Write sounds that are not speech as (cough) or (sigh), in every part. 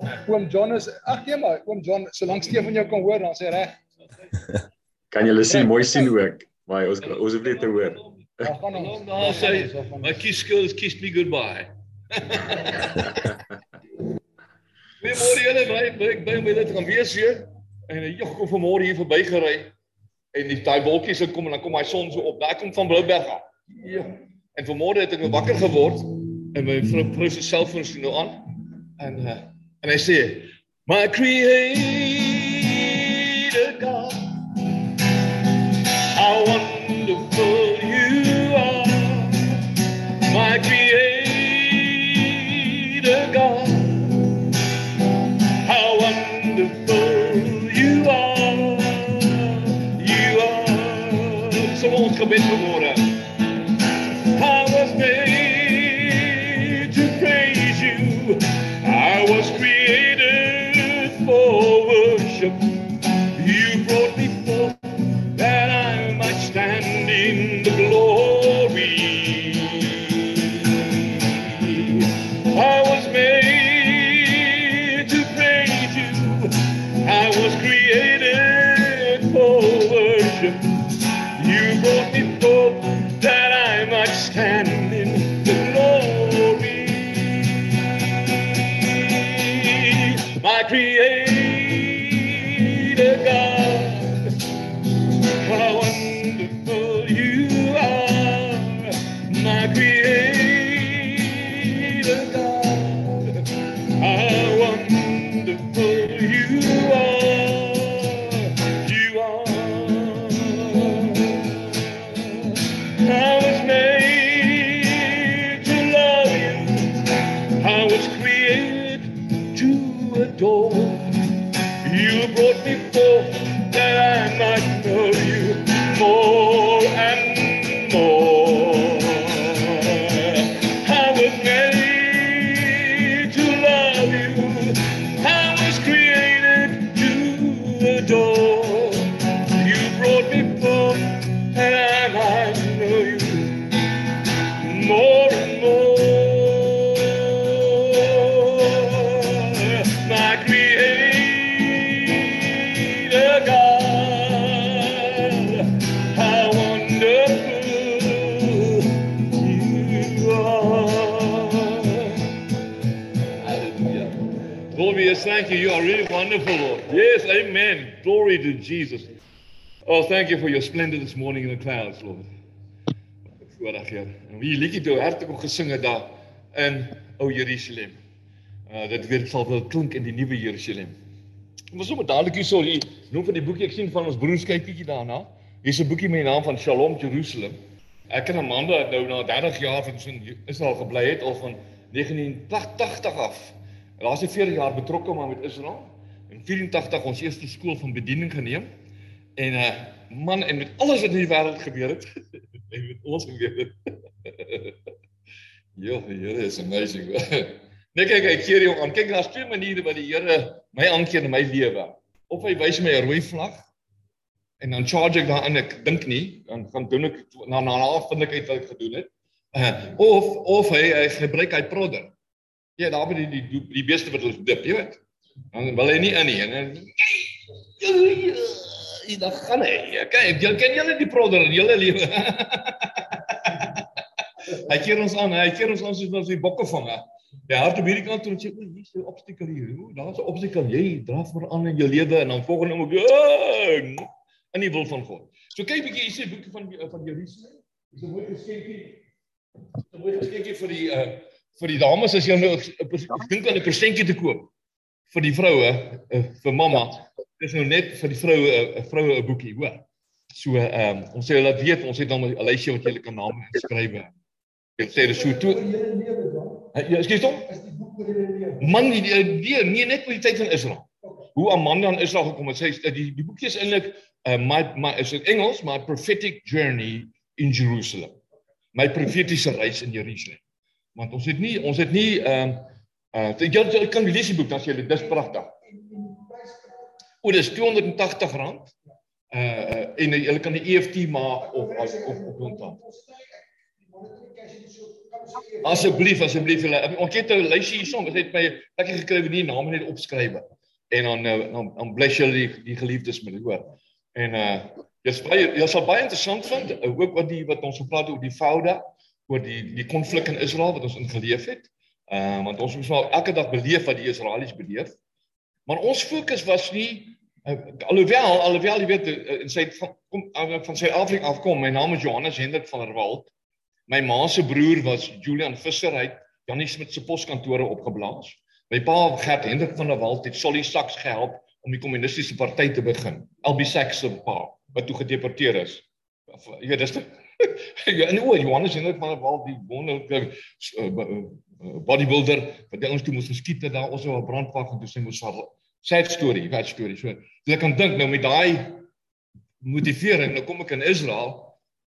(laughs) Oom John is ag nee maar oom John solank Stefan jou kan hoor dan sê reg. (laughs) Kan julle sien mooi sien ook. Maar ons ons hoef net te hoor. Dan gaan ons nou sê my kies skills kiss me goodbye. (laughs) Goeiemôre julle, baie baie baie baie dit gaan wees hier. En 'n jog kom vanmôre hier verbygery en die daai wolkies se kom en dan kom hy son so op. Daar kom van Blouberg af. Ja. En vanmôre het ek nou wakker geword en my vrou vrou se selfoon is nou aan. En uh, en hy sê, "My creator God, wonderful, Lord. Yes, amen. Glory to Jesus. Oh, thank you for your splendor this morning in the clouds, Lord. Voordag, Heer. En wie liedjie toe hartlik ook gesing het daar in O Jerusalem. Uh dit weer sal wel klink in die nuwe Jerusalem. Ons sommer dadelik hier so hier noem van die boekie ek sien van ons broers kyk bietjie daarna. Hier's 'n boekie met die naam van Shalom Jerusalem. Ek en Amanda nou na 30 jaar van in Israel gebly het al van 1980 af. En Daar's 'n 40 jaar betrokke maar met Israel. In 84 ons eerste skool van bediening geneem. En uh man en met alles wat in die wêreld gebeur het, (laughs) en met ons gebeur het. (laughs) Jo, die Here is amazing. (laughs) nee kyk, ek keer jou aan. Kyk, daar's twee maniere wat die Here my aankeer in my lewe. Of hy wys my 'n rooi vlag en dan charge ek daarin, ek dink nie, dan gaan doen ek na na na vind ek uit wat ek gedoen het. Uh, of of hy hy gebruik hy prodder. Ja, daar by die die, die beeste wat hulle dip, jy weet. Dan wil hy nie in nie en dan Ja, dan gaan hy. Kyk, jy ken julle die prodder in julle lewe. hy keer ons aan, hy keer ons aan soos ons die bokke vang. Ja, hard op hierdie kant toe en sê, "O, hier's 'n obstakel hier. O, daar's 'n obstakel. Jy draf maar aan in jou lewe en dan volgende oomblik "Ah, in die wil van God." So kyk bietjie hier sê boekie van van Jerusalem. Dis 'n mooi geskenkie. 'n Mooi geskenkie vir die uh vir die dames as jy nou ek dink aan 'n persentjie te koop vir die vroue, uh, vir mamma. Dis nou net vir die vroue 'n uh, vroue 'n boekie, hoor. So ehm um, ons sê hulle weet, ons het dan 'n lysie wat jy kan name skryf. Ek sê dis so toe. Ja, ekskuus tog? Man, die, die, die nee net vir die tyd van Israel. Hoe Amanda in Israel gekom het. Sy is- die die boekie is eintlik uh, my my is in Engels, my prophetic journey in Jerusalem. My profetiese reis in Jerusalem. Want ons het nie ons het nie ehm uh, jy, jy kan lees die boek sê jy dis pragtig. O, dis R280. Uh, uh en jy kan die EFT maak of of of op ontvang. Asseblief, asseblief julle. Ons het 'n lysie hier soms, het my lekker gekry wie nie name net opskryf. En dan nou dan, dan bless julle die, die geliefdes met hoor. En uh jy's baie jy sal baie interessant vind uh, ook wat die wat ons gepraat het oor die Fouda, oor die die konflik in Israel wat ons ingeleef het. Uh want ons moet maar elke dag beleef wat die Israelies beleef. Maar ons fokus was nie uh, alhoewel alhoewel jy weet uh, in sy van kom uh, van Suid-Afrika afkom. My naam is Johannes Hendrik van der Walt. My ma se broer was Julian Visser hy Janie Smit se poskantore opgeblaas. My pa Gert Hendrik van der Walt het Solly Sachs gehelp om die kommunistiese party te begin. Albie Sachs se pa wat toe gedeporteer is. Jy weet dis (laughs) Ja, en oor Johannes Hendrik van der Walt die wonderlike uh, uh, bodybuilder wat ons toe moes geskiet het daar ons op 'n brandpak en toe sy moes sad story, wat story. So jy kan dink nou met daai motivering, nou kom ek in Israel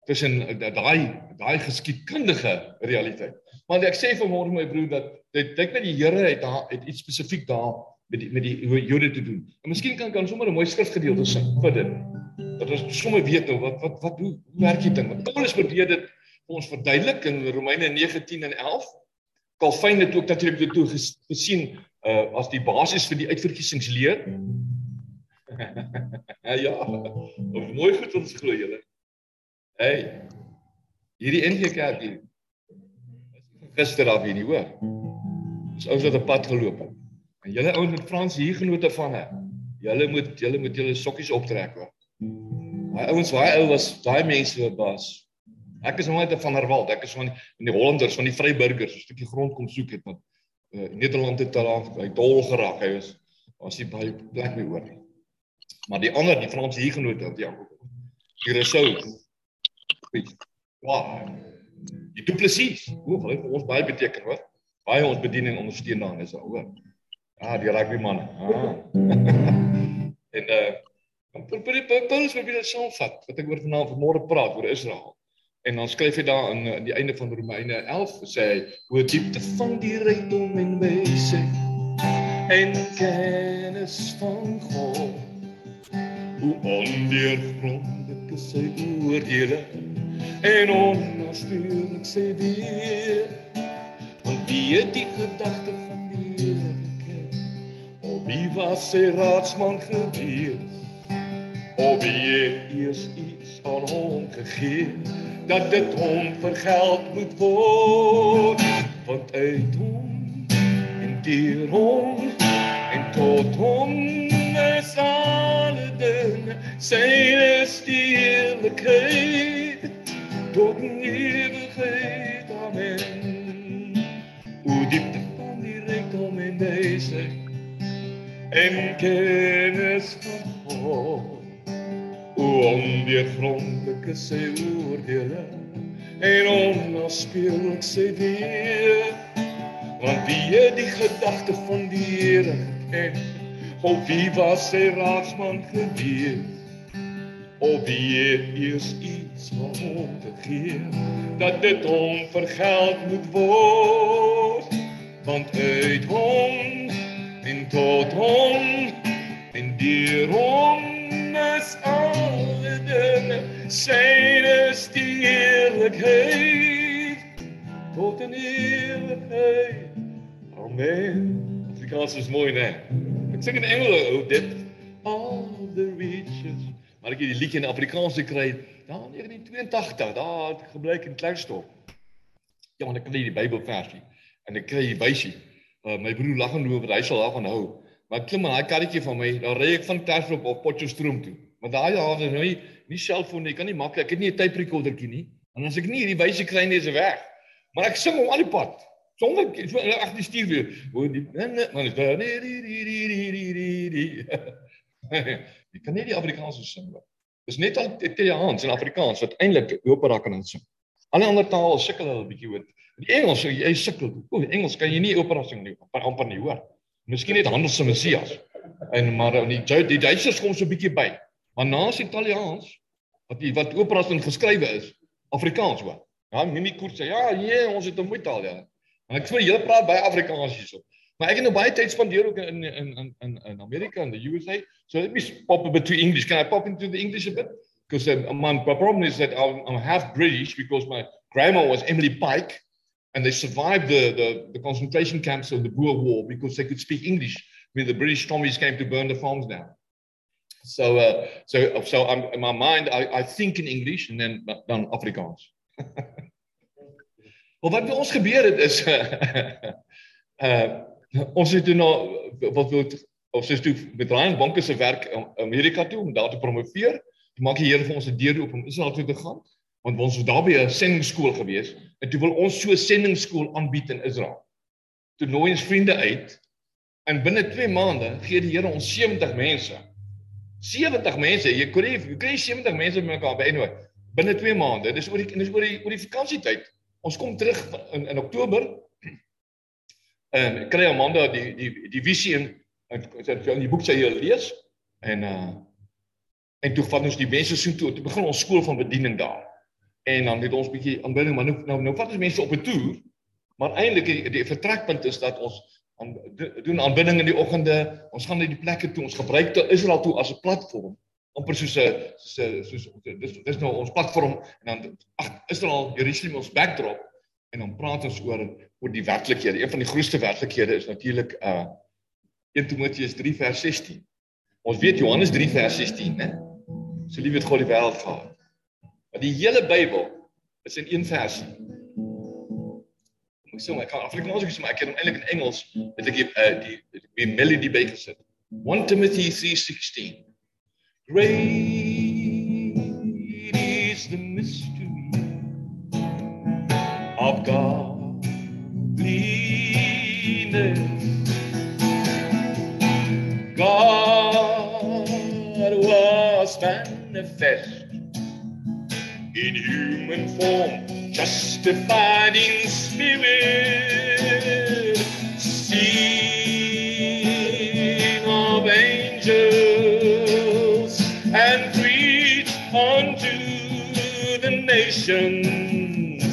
tussen daai daai geskiedkundige realiteit. Maar ek sê vanmôre my broer dat dit dink met die Here het daar het iets spesifiek daar met die, met die Jode te doen. En miskien kan kan sommer 'n mooi skrifgedeelte sing vir dit. Dat ons sommer weet nou wat wat wat hoe werk die ding. Want Paulus probeer dit vir ons verduidelik in Romeine 9:10 en 11. Calvin het ook natuurlik dit toe gesien uh as die basis vir die uitverkiesingsleer. (laughs) ja. Of mooi goed ons glo julle. Hey. Hierdie NG Kerk hier. Gister af hier nie hoor. Dis ouens wat 'n pad geloop het. En julle ouens met Frans hier genote van hè. Julle moet julle moet julle sokkies optrek hoor. Daai ouens, daai ou was daai mense wat was. Ek is net van Herwald. Ek is van in die Hollanders, van die Vryburgers, 'n stukkie grond kom soek het met uh, Nederland het daar hy dol geraak. Hy was was nie baie plek meer oor nie. Maar die ander, die Frans hier genote, ja. Hier is sou Wow. Die duplessies. Hoe vir ons baie beteken, hoor? Baie ons bediening ondersteun dan is al, hoor. Ja, die rugby man. Ah. en uh Paulus wil weer saamvat wat ek oor vanaand vanmôre praat oor Israel. En dan skryf hy daar aan aan die einde van Romeine 11 sê hy hoe diepte van die rykdom en wysheid en kennis van God. Hoe ondeurgrondig is sy oordeele en onnaspeurlik sê weer want wie het die gedagte wie was sy raadsman gewees? Of wie het eers iets aan hom gegee dat dit hom vergeld moet word? Want uit hom en deur hom en tot hom is alle dinge sy stierlikheid tot in en kennis van God. O onweergrondelijke sy oordele en onnaspeurlik sy weer. Want wie het die gedagte van die Here geken? Of wie was sy raadsman gewees? Of wie het eers iets van hom te gee dat dit hom vergeld moet word want uit hom en tot hom en deur hom is alle dinge syne stierlikheid tot in ewigheid amen. Afrikaans is mooi né? Ek sing in Engels ou dit. All the riches. Maar ek het die liedjie in Afrikaans gekry daar in 1982 daar het gebleik in Klerksdorp. Ja, want ek kry die Bybelversie en ek kry die wysie. Uh, my broer lag en loop, hy sal daarvan hou. Maar klim maar daai karretjie van my, dan ry ek van Klerksdorp op Potchefstroom toe. Want daai daar is nou nie nie selfoon ek kan nie maklik, ek het nie 'n tape recordertjie nie. En as ek nie hierdie wysie kry nie, is hy weg. Maar ek sing hom al die pad. Sonder ag die stuur weer. Hoe die man is daar. (laughs) Jy kan nie die Afrikaanse sing nie. Dis net al Italiaans en Afrikaans wat eintlik opera kan sing. Alle ander tale sukkel hulle 'n bietjie oor. Die Engels, jy sukkel. O, Engels kan jy nie opera sing nie, amper nie hoor. Miskien net Handel se Messias. En maar die die Duitsers kom so 'n bietjie by. Maar naas Italiaans wat die wat operas in geskrywe is, Afrikaans hoor. Ja, Mimi Koort sê ja, nee, ons het 'n mooi taal ja. En ek sê julle praat baie Afrikaans hierso. Maar ek het nou baie tyd spandeer ook in in in in in Amerika in the USA. So let me pop a bit to English. Can I pop into the English a bit? Because my, my problem is that I'm, I'm half British because my grandma was Emily Pike and they survived the, the, the concentration camps of the Boer War because they could speak English when the British Tommies came to burn the farms down. So, uh, so, so I'm, in my mind, I, I think in English and then dan Afrikaans. (laughs) Wel wat by ons gebeur het is (laughs) uh ons het toe nou wat wil ons is toe met Ryan Banke se in Amerika toe om daar te promoveer. Toe maak die Here vir ons 'n deur oop om Israel toe te gaan want ons was daar by 'n sendingskool gewees en toe wil ons so 'n sendingskool aanbied in Israel. Toe nooi ons vriende uit en binne 2 maande gee die Here ons 70 mense. 70 mense, jy kry jy kry 70 mense bymekaar by anyway binne 2 maande. Dis oor die dis oor die oor die vakansietyd. Ons kom terug in in Oktober en kry Amanda die die die visie in in die boek sy lees en uh en toe vat ons die mense so toe toe begin ons skool van bediening daar. En dan het ons bietjie aanbidding maar nou nou nou vat ons mense op 'n toer. Maar eintlik die, die vertrekpunt is dat ons aan doen aanbidding in die oggende. Ons gaan na die plekke toe. Ons gebruik te Israel toe as 'n platform amper soos 'n soos dis dis nou ons platform. En dan ag Israel Jerusalem ons backdrop. En dan praat ons oor oor die werklikhede. Een van die grootste werklikhede is natuurlik uh 1 Timoteus 3 vers 16 ons weet Johannes 3 vers 16 né so lief het God die wêreld gehad Maar die hele Bybel is in een versie. Ek sê maar kan Afrikaans ook sê maar ek het hom eintlik in Engels het ek uh, die die melody by gesit. 1 Timothy 3:16. Great is the mystery of. God manifest in human form, justified in spirit, seen of angels, and preached unto the nations,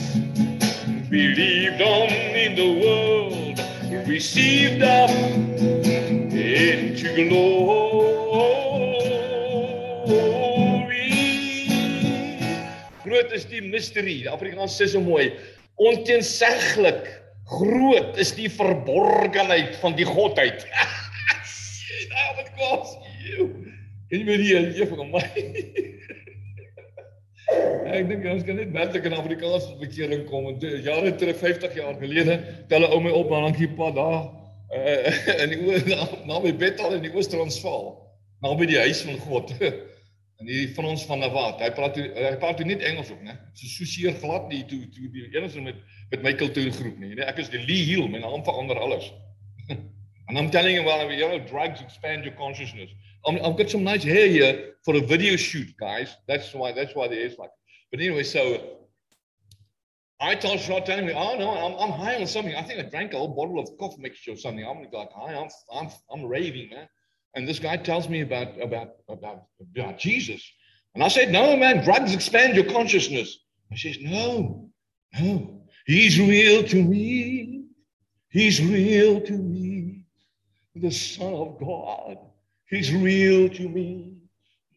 believed on in the world, received up into glory. Is die mystery. Die Afrikaans sê so mooi. Onteenseglik groot is die verborgenheid van die godheid. Daai wat kos. Kan jy weer hier hier van my? (laughs) Ek dink ons kan net werklik in Afrikaans tot bekering kom. Want eh, jare terug 50 jaar gelede tel 'n ou my op maar dankie pa daar uh, (laughs) in die oor na, na my bed al in die Oos-Transvaal. Naby die huis van God. (laughs) En hierdie Frans van Navat, hy praat hy praat toe Engels ook, né? So so seer glad nie toe toe die met met my kultuurgroep nie. Nee, ek is die Lee Hill, my naam verander alles. (laughs) And I'm telling you well, you know, drugs expand your consciousness. I'm, I've got some nice hair here for a video shoot, guys. That's why that's why the hair's like. But anyway, so I told Shot telling me, oh no, I'm, I'm high on something. I think I drank a whole bottle of cough mixture or something. I'm like, high, I'm I'm I'm raving, man. And this guy tells me about about about about Jesus. And I said, no, man, drugs expand your consciousness. He says, no, no, he's real to me. He's real to me. The Son of God. He's real to me.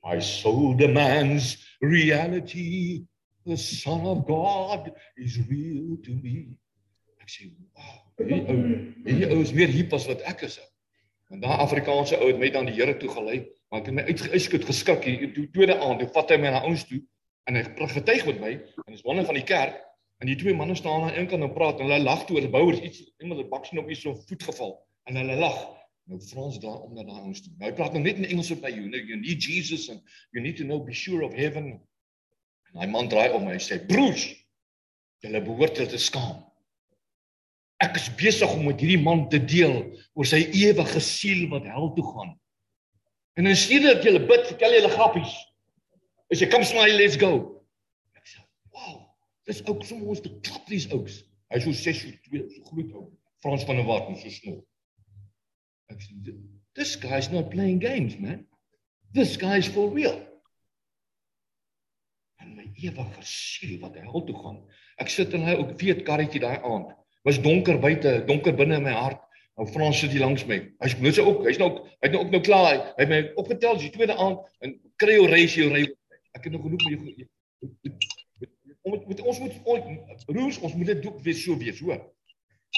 My soul demands reality. The Son of God is real to me. Ek sê, wow, hierdie ou, hierdie ou is meer hip. En daai Afrikaanse ou het my dan die Here toe gelei, maar ek het my uitgeskiet geskrik hier die tweede aand. Hy vat hy my na ons toe en hy getuig met my en dis wonder van die kerk en die twee manne staan aan een kant en praat en hulle lag toe oor bouers iets iemand het baksien op iets so voet geval en hulle lag. Nou Frans daar om na daai ons toe. Nou hy praat nou net in Engels met my. You, know, you need Jesus and you need to know be sure of heaven. En hy man draai om en sê: "Broers, julle behoort julle te skaam. Ek is besig om met hierdie man te deel oor sy ewige siel wat hel toe gaan. En dan sê dat julle bid, vertel julle grappies. As jy kom smile, let's go." Ek sê: "Wow, dis ook so ons te klap dis ouks." Hy so 6 so so groot ou. Frans van der Walt, so snor. Ek sê: "This guy's not playing games, man. This guy's for real." En my ewige siel wat hel toe gaan. Ek sit in hy ook weet karretjie daai aand. Was donker buite, donker binne in my hart. Nou Frans sit hier langs my. Hy's nou sy ook, hy's nou hy het nou ook nou klaar. Hy, het my opgetel die tweede aand en kry jou reis jou ry. Ek het nog genoeg met jou Ons moet ons moet roos, ons moet dit ook weer so wees, hoor.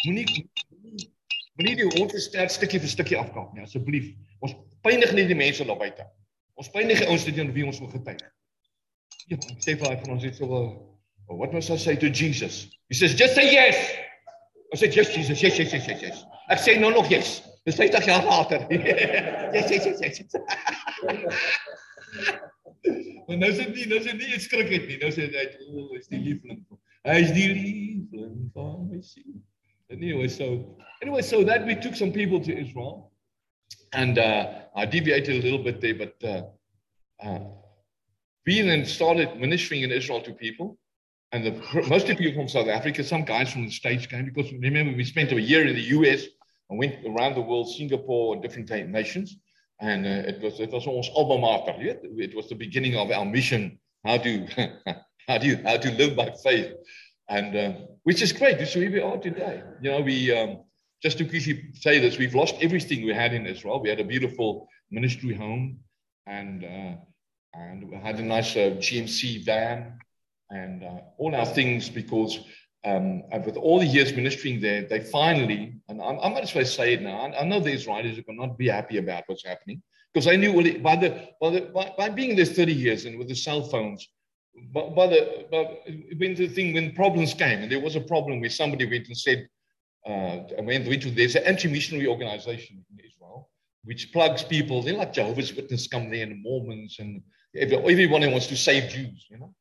Moenie moenie die hond sterk stukkie vir stukkie afkap nie, asseblief. Ons pynig nie die mense daar buite. Ons pynig die ouens teen wie ons moet getuig. Ja, sê vir hy van ons het so wel what must I say to Jesus? He says just say yes. I said yes Jesus, yes yes yes yes. yes. Ek sê nou nog yes. Dis 50 jaar later. yes yes yes yes. (laughs) Maar nou sê nie, nou sê nie ek skrik het nie. Nou sê hy, "O, oh, is die liefling. Hy is die liefling van my siel." Anyway, so anyway, so that we took some people to Israel. And uh I deviated a little bit there, but uh uh we then started ministering in Israel to people. And the, most of the people from South Africa, some guys from the States came because remember we spent a year in the US and went around the world, Singapore, different nations. And uh, it was it was ons alma mater? It was the beginning of our mission how to (laughs) how do how to live by faith. And uh, which is great. This is where we are today. You know, we um, just to quickly say this, we've lost everything we had in Israel. We had a beautiful ministry home and uh, and we had a nice uh, GMC van and uh, all our things because um, with all the years ministering there, they finally, and I'm, I'm going to say it now, I, I know the Israelis are going to not be happy about what's happening because they knew well, by, the, by, the, by, by being there 30 years and with the cell phones, by, by the, by, when the thing, when problems came, and there was a problem where somebody went and said, uh, went, went to, there's an anti-missionary organization in Israel, which plugs people, they're like Jehovah's Witness come there and Mormons and everyone who wants to save Jews, you know.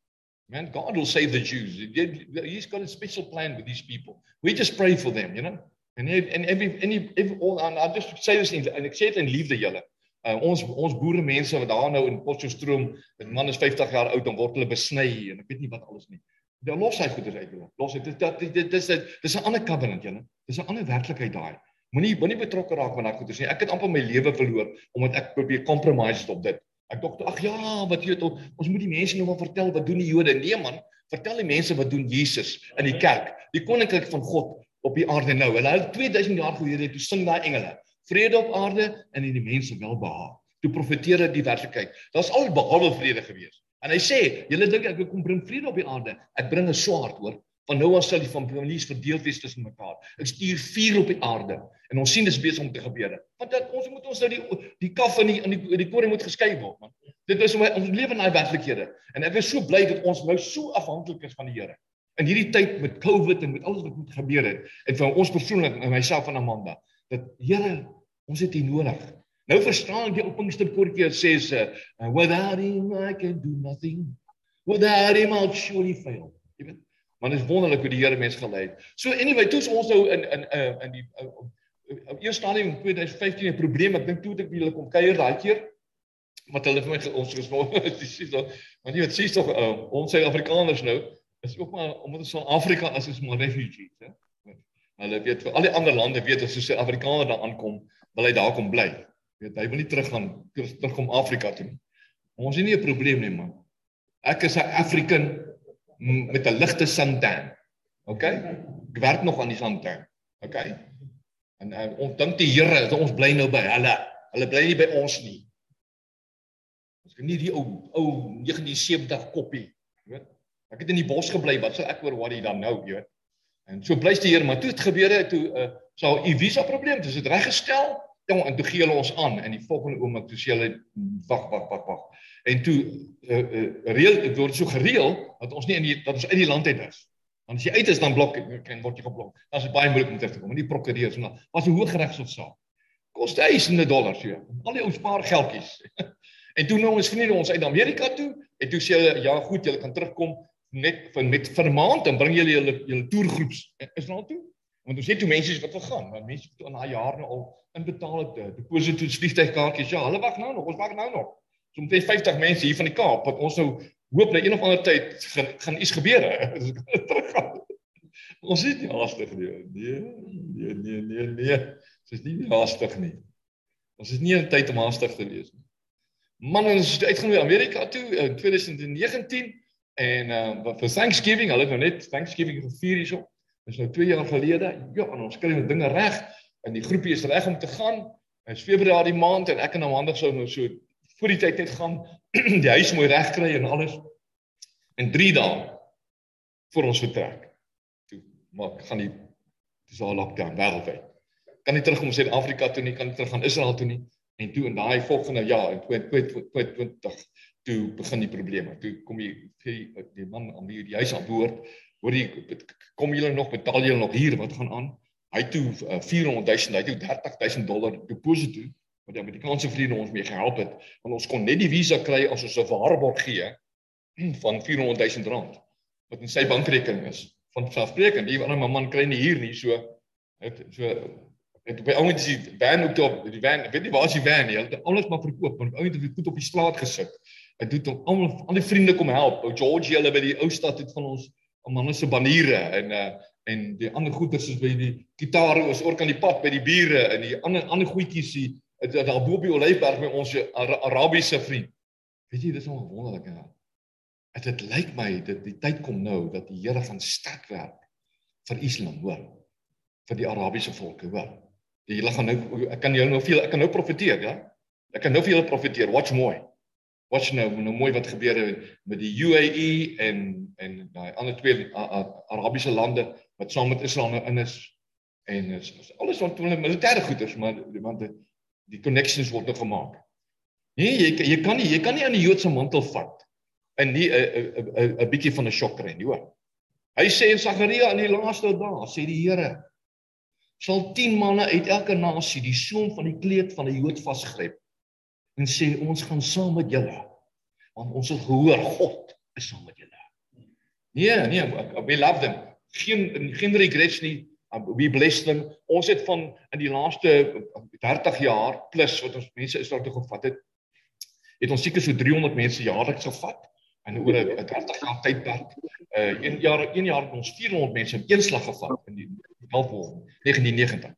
Man, God will save the Jews. He's got a special plan with these people. We just pray for them, you know. And and every any every all and I just say this in en ek sê dit in liefde julle. Uh, ons ons boere mense wat daar nou in Potchefstroom, dit man is 50 jaar oud en word hulle besny en ek weet nie wat alles nie. Dan los hy goeders uit hulle. Los dit dit dit dis dis 'n ander covenant julle. Dis 'n ander werklikheid daai. Moenie moenie betrokke raak met daai goeders nie. Ek het amper my lewe verloor omdat ek probeer compromise op dit. Ek dink ag ja, wat jy weet ons moet die mense nou maar vertel wat doen die Jode? Nee man, vertel die mense wat doen Jesus in die kerk. Die koninkryk van God op die aarde nou. Hulle het 2000 jaar gelede toe sing daai engele, vrede op aarde en in die mense welbehaag. Toe profeteer dit die werklikheid. Daar's al behalwe vrede gewees. En hy sê, julle dink ek kom bring vrede op die aarde. Ek bring 'n swaard, hoor. Van nou af sal die families verdeel wees tussen mekaar. Ek stuur vuur op die aarde en ons sien dis besig om te gebeur. Want dat ons moet ons nou die die kaf in die in die die koring moet geskei word, man. Dit is om ons lewe in daai werklikhede. En ek is so bly dat ons nou so afhanklik is van die Here. In hierdie tyd met COVID en met alles wat moet gebeur het en vir ons persoonlik en myself en Amanda, dat Here, ons het U nodig. Nou verstaan jy op Pinkster koortjie sê se without him I can do nothing. Without him I'll surely fail. Jy weet Maar dit is wonderlik hoe die Here mens gelei het. So anyway, toe ons nou in in in in die eers stadium in 2015 'n probleem. Ek dink toe ek hulle kom kuier daai keer wat hulle vir my ons het. Dis so. Want jy weet, sies tog uh, ons Suid-Afrikaners nou is ook maar omdat ons van Afrika is, is maar refugees, hè. Hulle weet vir al die ander lande weet as 'n Suid-Afrikaner daar aankom, wil hy daar kom bly. Weet, hy wil nie terug gaan terug kom Afrika toe nie. Ons het nie 'n probleem nie, man. Ek is 'n African met 'n ligte suntan. OK? Ek werk nog aan die suntan. OK? En uh, ons dink die Here, ons bly nou by hulle. Hulle bly nie by ons nie. Ons kan nie die ou ou 1970 koppie, weet? Ek het in die bos gebly, wat sou ek oor hy dan nou, weet? En so bly die Here, maar toe het gebeure toe uh, sou u visa probleem, dis dit reggestel. Jong, en toe gee hulle ons aan en die volgende oomblik toe sê hulle wag wag wag wag. En toe uh, uh, reël dit word so gereël dat ons nie in die dat ons uit die land uit is. Want as jy uit is dan blok kan word jy geblok. Dan is dit baie moeilik om terug te kom. En die prokureurs en dan was 'n hoë regshof saak. Koste duisende dollars hier. Al die ou spaar geldjies. (laughs) en toe nou ons vriende ons uit Amerika toe en toe sê hulle ja goed, julle kan terugkom net van met vir 'n maand dan bring julle julle julle toergroeps Israel toe. Want ons het toe mense wat wil gaan, want mense het na jare nou al inbetaal het, eh, deposito's, vliegtuigkaartjies. Ja, hulle wag nou nog, ons wag nou nog. So omtrent 50 mense hier van die Kaap wat ons nou hoop na een of ander tyd gaan, gaan iets gebeur. (laughs) Teruggaan. ons is nie haastig nie. Nee, nee, nee, nee, nee. Ons is nie haastig nie. Ons is nie in tyd om haastig te wees nie. Man, ons het uitgegaan na Amerika toe in 2019 en uh vir Thanksgiving, hulle het nou net Thanksgiving gevier hierso. Dis nou 2 jaar gelede. Ja, en ons kry ons dinge reg en die groepie is reg om te gaan. Dit is Februarie maand en ek en Amanda sou nou so voor die tyd net gaan (clears throat) die huis mooi reg kry en alles. In 3 dae voor ons vertrek. Toe maak gaan die dis al lockdown wêreldwyd. Kan nie terug kom Suid-Afrika toe nie, kan nie terug gaan Israel toe nie. En toe in daai volgende jaar in 2020 toe begin die probleme. Toe kom jy die, die man aan wie die huis aan boord, hoor jy kom julle nog betaal julle nog hier wat gaan aan? Hy toe uh, 400 000, hy toe 30 000 dollar deposito wat die Amerikaanse vriende ons mee gehelp het, want ons kon net die visa kry as ons 'n waarborg gee (clears throat) van 400 000 rand wat in sy bankrekening is. Van selfspreekend, die ander man kry nie hier nie, so het so het by ouens die van ook op die van, weet nie waar is die van nie, hulle het alles maar verkoop, want ouens het dit goed op die straat gesit. Hy doen hom almal al die vriende kom help. Ou George hulle by die ou stad het van ons manne se baniere en uh en die ander goeders soos by die gitare is ook aan die pad by die bure en die ander ander goedjies hier daar bo op die Olyfberg by ons Ara Arabiese vriend. Weet jy, dis nou wonderlik hè. Dit dit lyk my dat die tyd kom nou dat die Here gaan sterk werk vir Islam, hoor. Vir die Arabiese volke, hoor. Die Here gaan nou ek kan jou nou veel ek kan nou profeteer, ja? Ek kan nou vir julle profeteer. Watch mooi. Watch nou, nou mooi wat gebeur met die UAE en en daai ander twee Arabiese lande wat saam met Israel nou in is en is, is alles wat hulle militêre goeders maar want die, connections word nou gemaak. Nee, jy jy kan nie jy kan nie aan die Joodse mantel vat en nie 'n 'n 'n bietjie van 'n shock kry nie, hoor. Hy sê in Sagaria in die laaste dae, sê die Here, sal 10 manne uit elke nasie die soem van die kleed van 'n Jood vasgryp en sê ons gaan saam met julle want ons het gehoor God is saam met julle. Nee, nee, we love them. Geen geen regrets nie. We bless them. Ons het van in die laaste 30 jaar plus wat ons mense is daar toe gevat het, het ons seker so 300 mense jaarliks gevat en oor 'n 30 jaar tydperk, uh een jaar een jaar het ons 400 mense in een slag gevat in die Kalfwol 1990.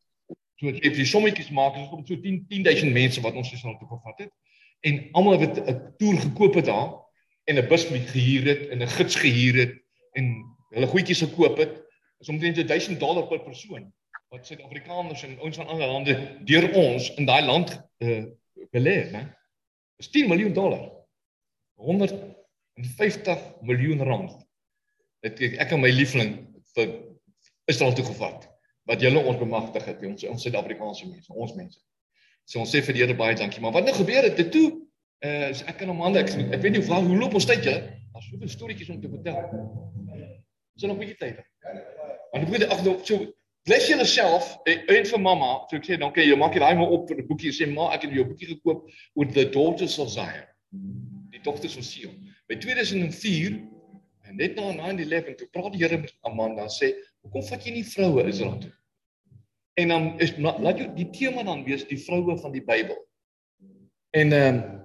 So as jy sommetjies maak, is dit om so 10 10000 mense wat ons gesal toe gevat het. En almal wat 'n toer gekoop het daar en 'n bus gehuur het en 'n gids gehuur het en hulle goedjies gekoop het, is omtrent 1000 dollar per persoon wat Suid-Afrikaners en ons van ander lande deur ons in daai land uh, belê, né? Dis 10 miljoen dollar. 150 miljoen rand. Dit ek, ek en my liefling vir Israel toe gevat wat julle ons bemagtig het, ons ons Suid-Afrikaanse mense, ons mense. So ons sê vir die Here baie dankie. Maar wat nou gebeur het? Dit toe uh ek kan hom ander ek, ek weet nie hoe hoe loop ons tyd julle? Daar's soveel storieetjies om te vertel. Is nog 'n bietjie tyd? Ek moet ag nou so bless jouself en vir mamma. So ek sê dan okay, jy maak jy daai maar op vir 'n boekie sê ma ek het jou boekie gekoop oor the daughters of Zion. Die dogters van Sion. By 2004 en net na 9/11 toe praat die Here met Amanda sê, "Hoekom vat jy nie vroue Israel toe?" En dan is laat jou die tema dan wees die vroue van die Bybel. En ehm um,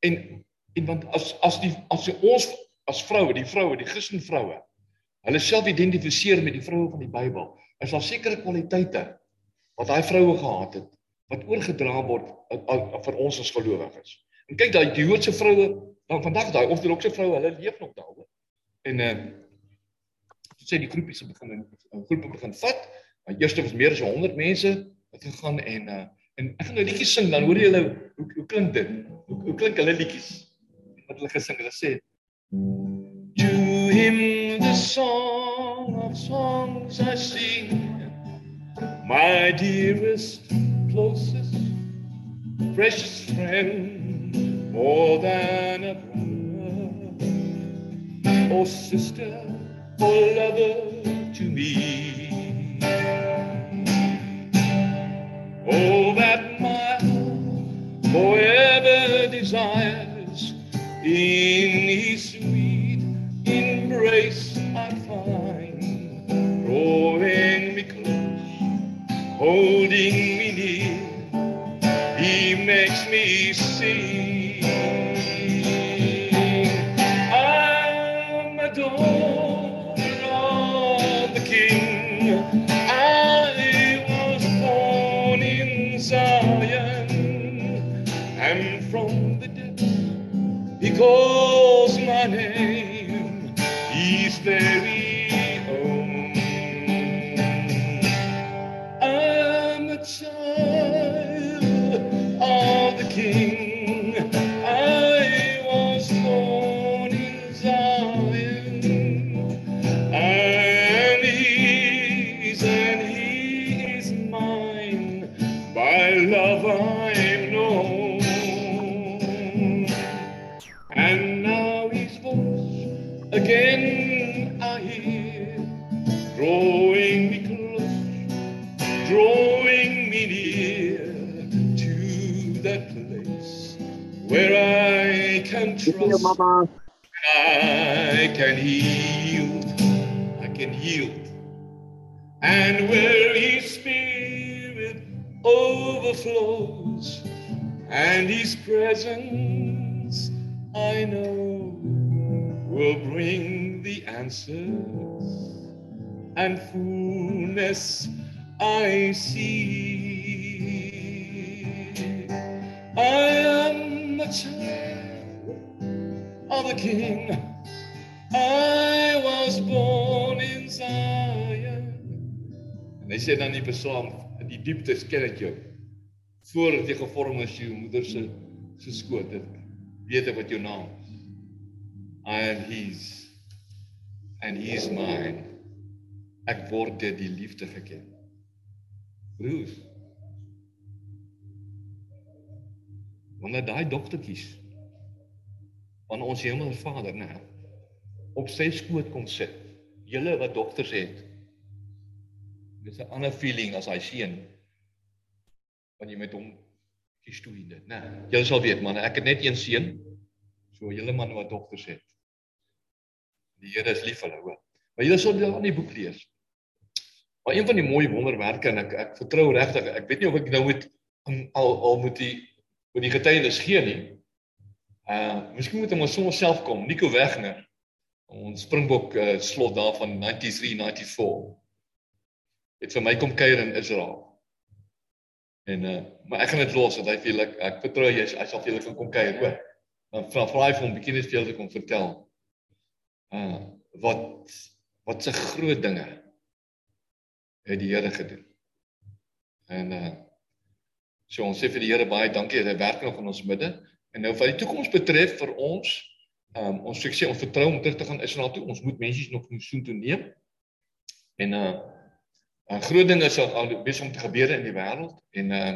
en en want as as die as ons as vroue, die vroue, die Christen vroue, hulle self identifiseer met die vroue van die Bybel, is daar sekere kwaliteite wat daai vroue gehad het wat oorgedra word vir ons as gelowiges. En kyk daai Joodse vroue, dan vandag daai ortodokse vroue, hulle leef nog daaroor. En ehm uh, sê die groepies begin 'n groep begin vat Maar eerste was meer as 100 mense wat gegaan en uh en ek gaan nou liedjies sing dan hoor jy hulle hoe hoe klink dit? Hoe, hoe klink hulle liedjies? Wat hulle gesing het, hulle sê To him song of songs I sing. My dearest closest precious friend more than a brother. Oh sister oh lover to me. Oh, that my forever desires in his sweet embrace I find, drawing me close, holding me near, he makes me and fullness I see. I am a child of the King. I was born in Zion. En hy sê dan in die Psalm, in die dieptes ken ek jou. Voordat jy gevorm is jou moeder se se skoot, dit weet ek wat jou naam is. I am his and he is mine. Ek word deur die liefde geken. Broers. Wanneer daai dogtertjies van ons Hemelse Vader, né, op sy skoot kom sit. Julle wat dogters het. Dis 'n ander feeling as hy seun wanneer jy met hom kies toe in dit, né? Julle sal weet man, ek het net een seun. So julle man wat dogters het. Die Here is lief vir hulle, hoor. Maar julle sal dan die boek lees. Maar een van die mooi wonderwerke en ek ek vertrou regtig, ek weet nie of ek nou moet al al moet die moet die getuienis gee nie. Uh miskien moet ons sommer self kom, Nico Wegner. Ons Springbok uh, slot daar van 93 94. Het vir my kom kuier in Israel. En uh maar ek gaan dit los want hy vir ek, ek vertrou jy hy sal vir julle kom kuier hoor. Dan vra vra hy vir hom bietjie net vir julle kom vertel. Uh wat wat se groot dinge het die Here gedoen. En uh so ons sê vir die Here baie dankie dat hy werk nog in ons midde. En nou wat die toekoms betref vir ons, um, ons sê sê ons vertrou om terug te gaan Israel toe. Ons moet mense nog so toe neem. En uh, uh groot dinge sal al besig om te gebeur in die wêreld en uh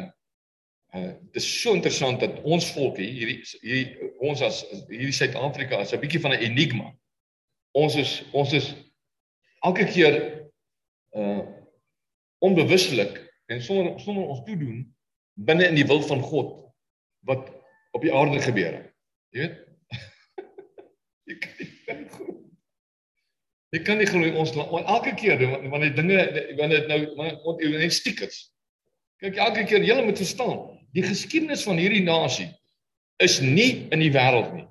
uh dit is so interessant dat ons volk hier hierdie hierdie ons as hierdie Suid-Afrika is 'n bietjie van 'n enigma. Ons is ons is elke keer uh onbewuslik en sonder sonder ons toedoen binne in die wil van God wat op die aarde gebeur. Jy weet? (laughs) jy kan nie glo. Jy kan nie glo ons elke keer wanneer dinge wanneer dit nou wanneer net stiekers. Kyk elke keer jy moet verstaan, die geskiedenis van hierdie nasie is nie in die wêreld nie.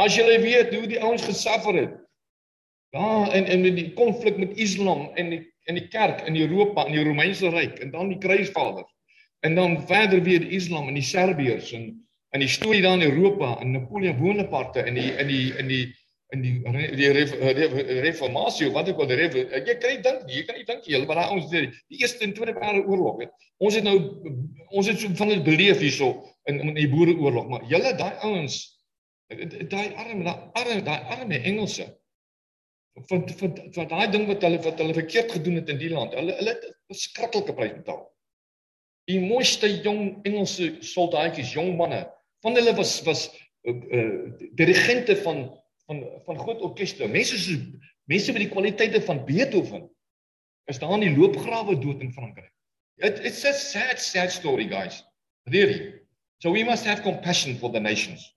As jy weet hoe die ouens gesuffer het. Ja, en en die konflik met Islam en die in die kerk in Europa in die Romeinse ryk en dan die kruisvaders. En dan verder weer die Islam en die Serbiërs en in die storie daar in Europa in Napoleon Bonaparte in die in die in die in die die reformatie wat ek wil die ref, jy kan nie dink jy kan nie dink jy wat daai ons die, die eerste en tweede wêreldoorlog het ons het nou ons het so van dit beleef hierso in in die boereoorlog maar julle daai ouens daai arme daai arme daai arme Engelse van van van daai ding wat hulle wat hulle verkeerd gedoen het in die land hulle hulle het 'n skrikkelike prys betaal die mooiste jong Engelse soldaatjies jong manne van hulle was was uh, uh, dirigente van van van groot orkeste. Mense so mense met die kwaliteite van Beethoven is daar in die loopgrawe dood in Frankryk. It, it's a sad sad story guys. Really. So we must have compassion for the nations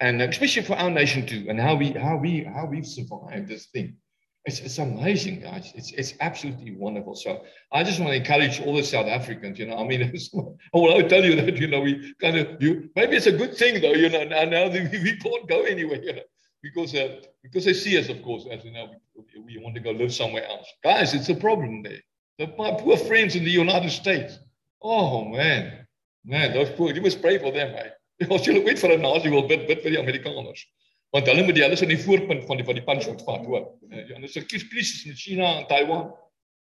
and especially for our nation too and how we how we how we've survived this thing. It's it's amazing guys. It's it's absolutely wonderful. So I just want to encourage all the South Africans, you know. I mean, (laughs) I will tell you that you know we kind of you maybe it's a good thing though, you know, now now we, we can't go anywhere, you know because uh, because they see us, of course, as you know, we, we want to go live somewhere else. Guys, it's a problem there. The, my poor friends in the United States. Oh man, man, those poor. You must pray for them, right? (laughs) As julle ooit vir 'n nasie wil bid, bid vir die Amerikaners. Want hulle moet die hulle is in die voorpunt van die van die punchboard vat, hoor. Ja, dis 'n krisis met China en Taiwan.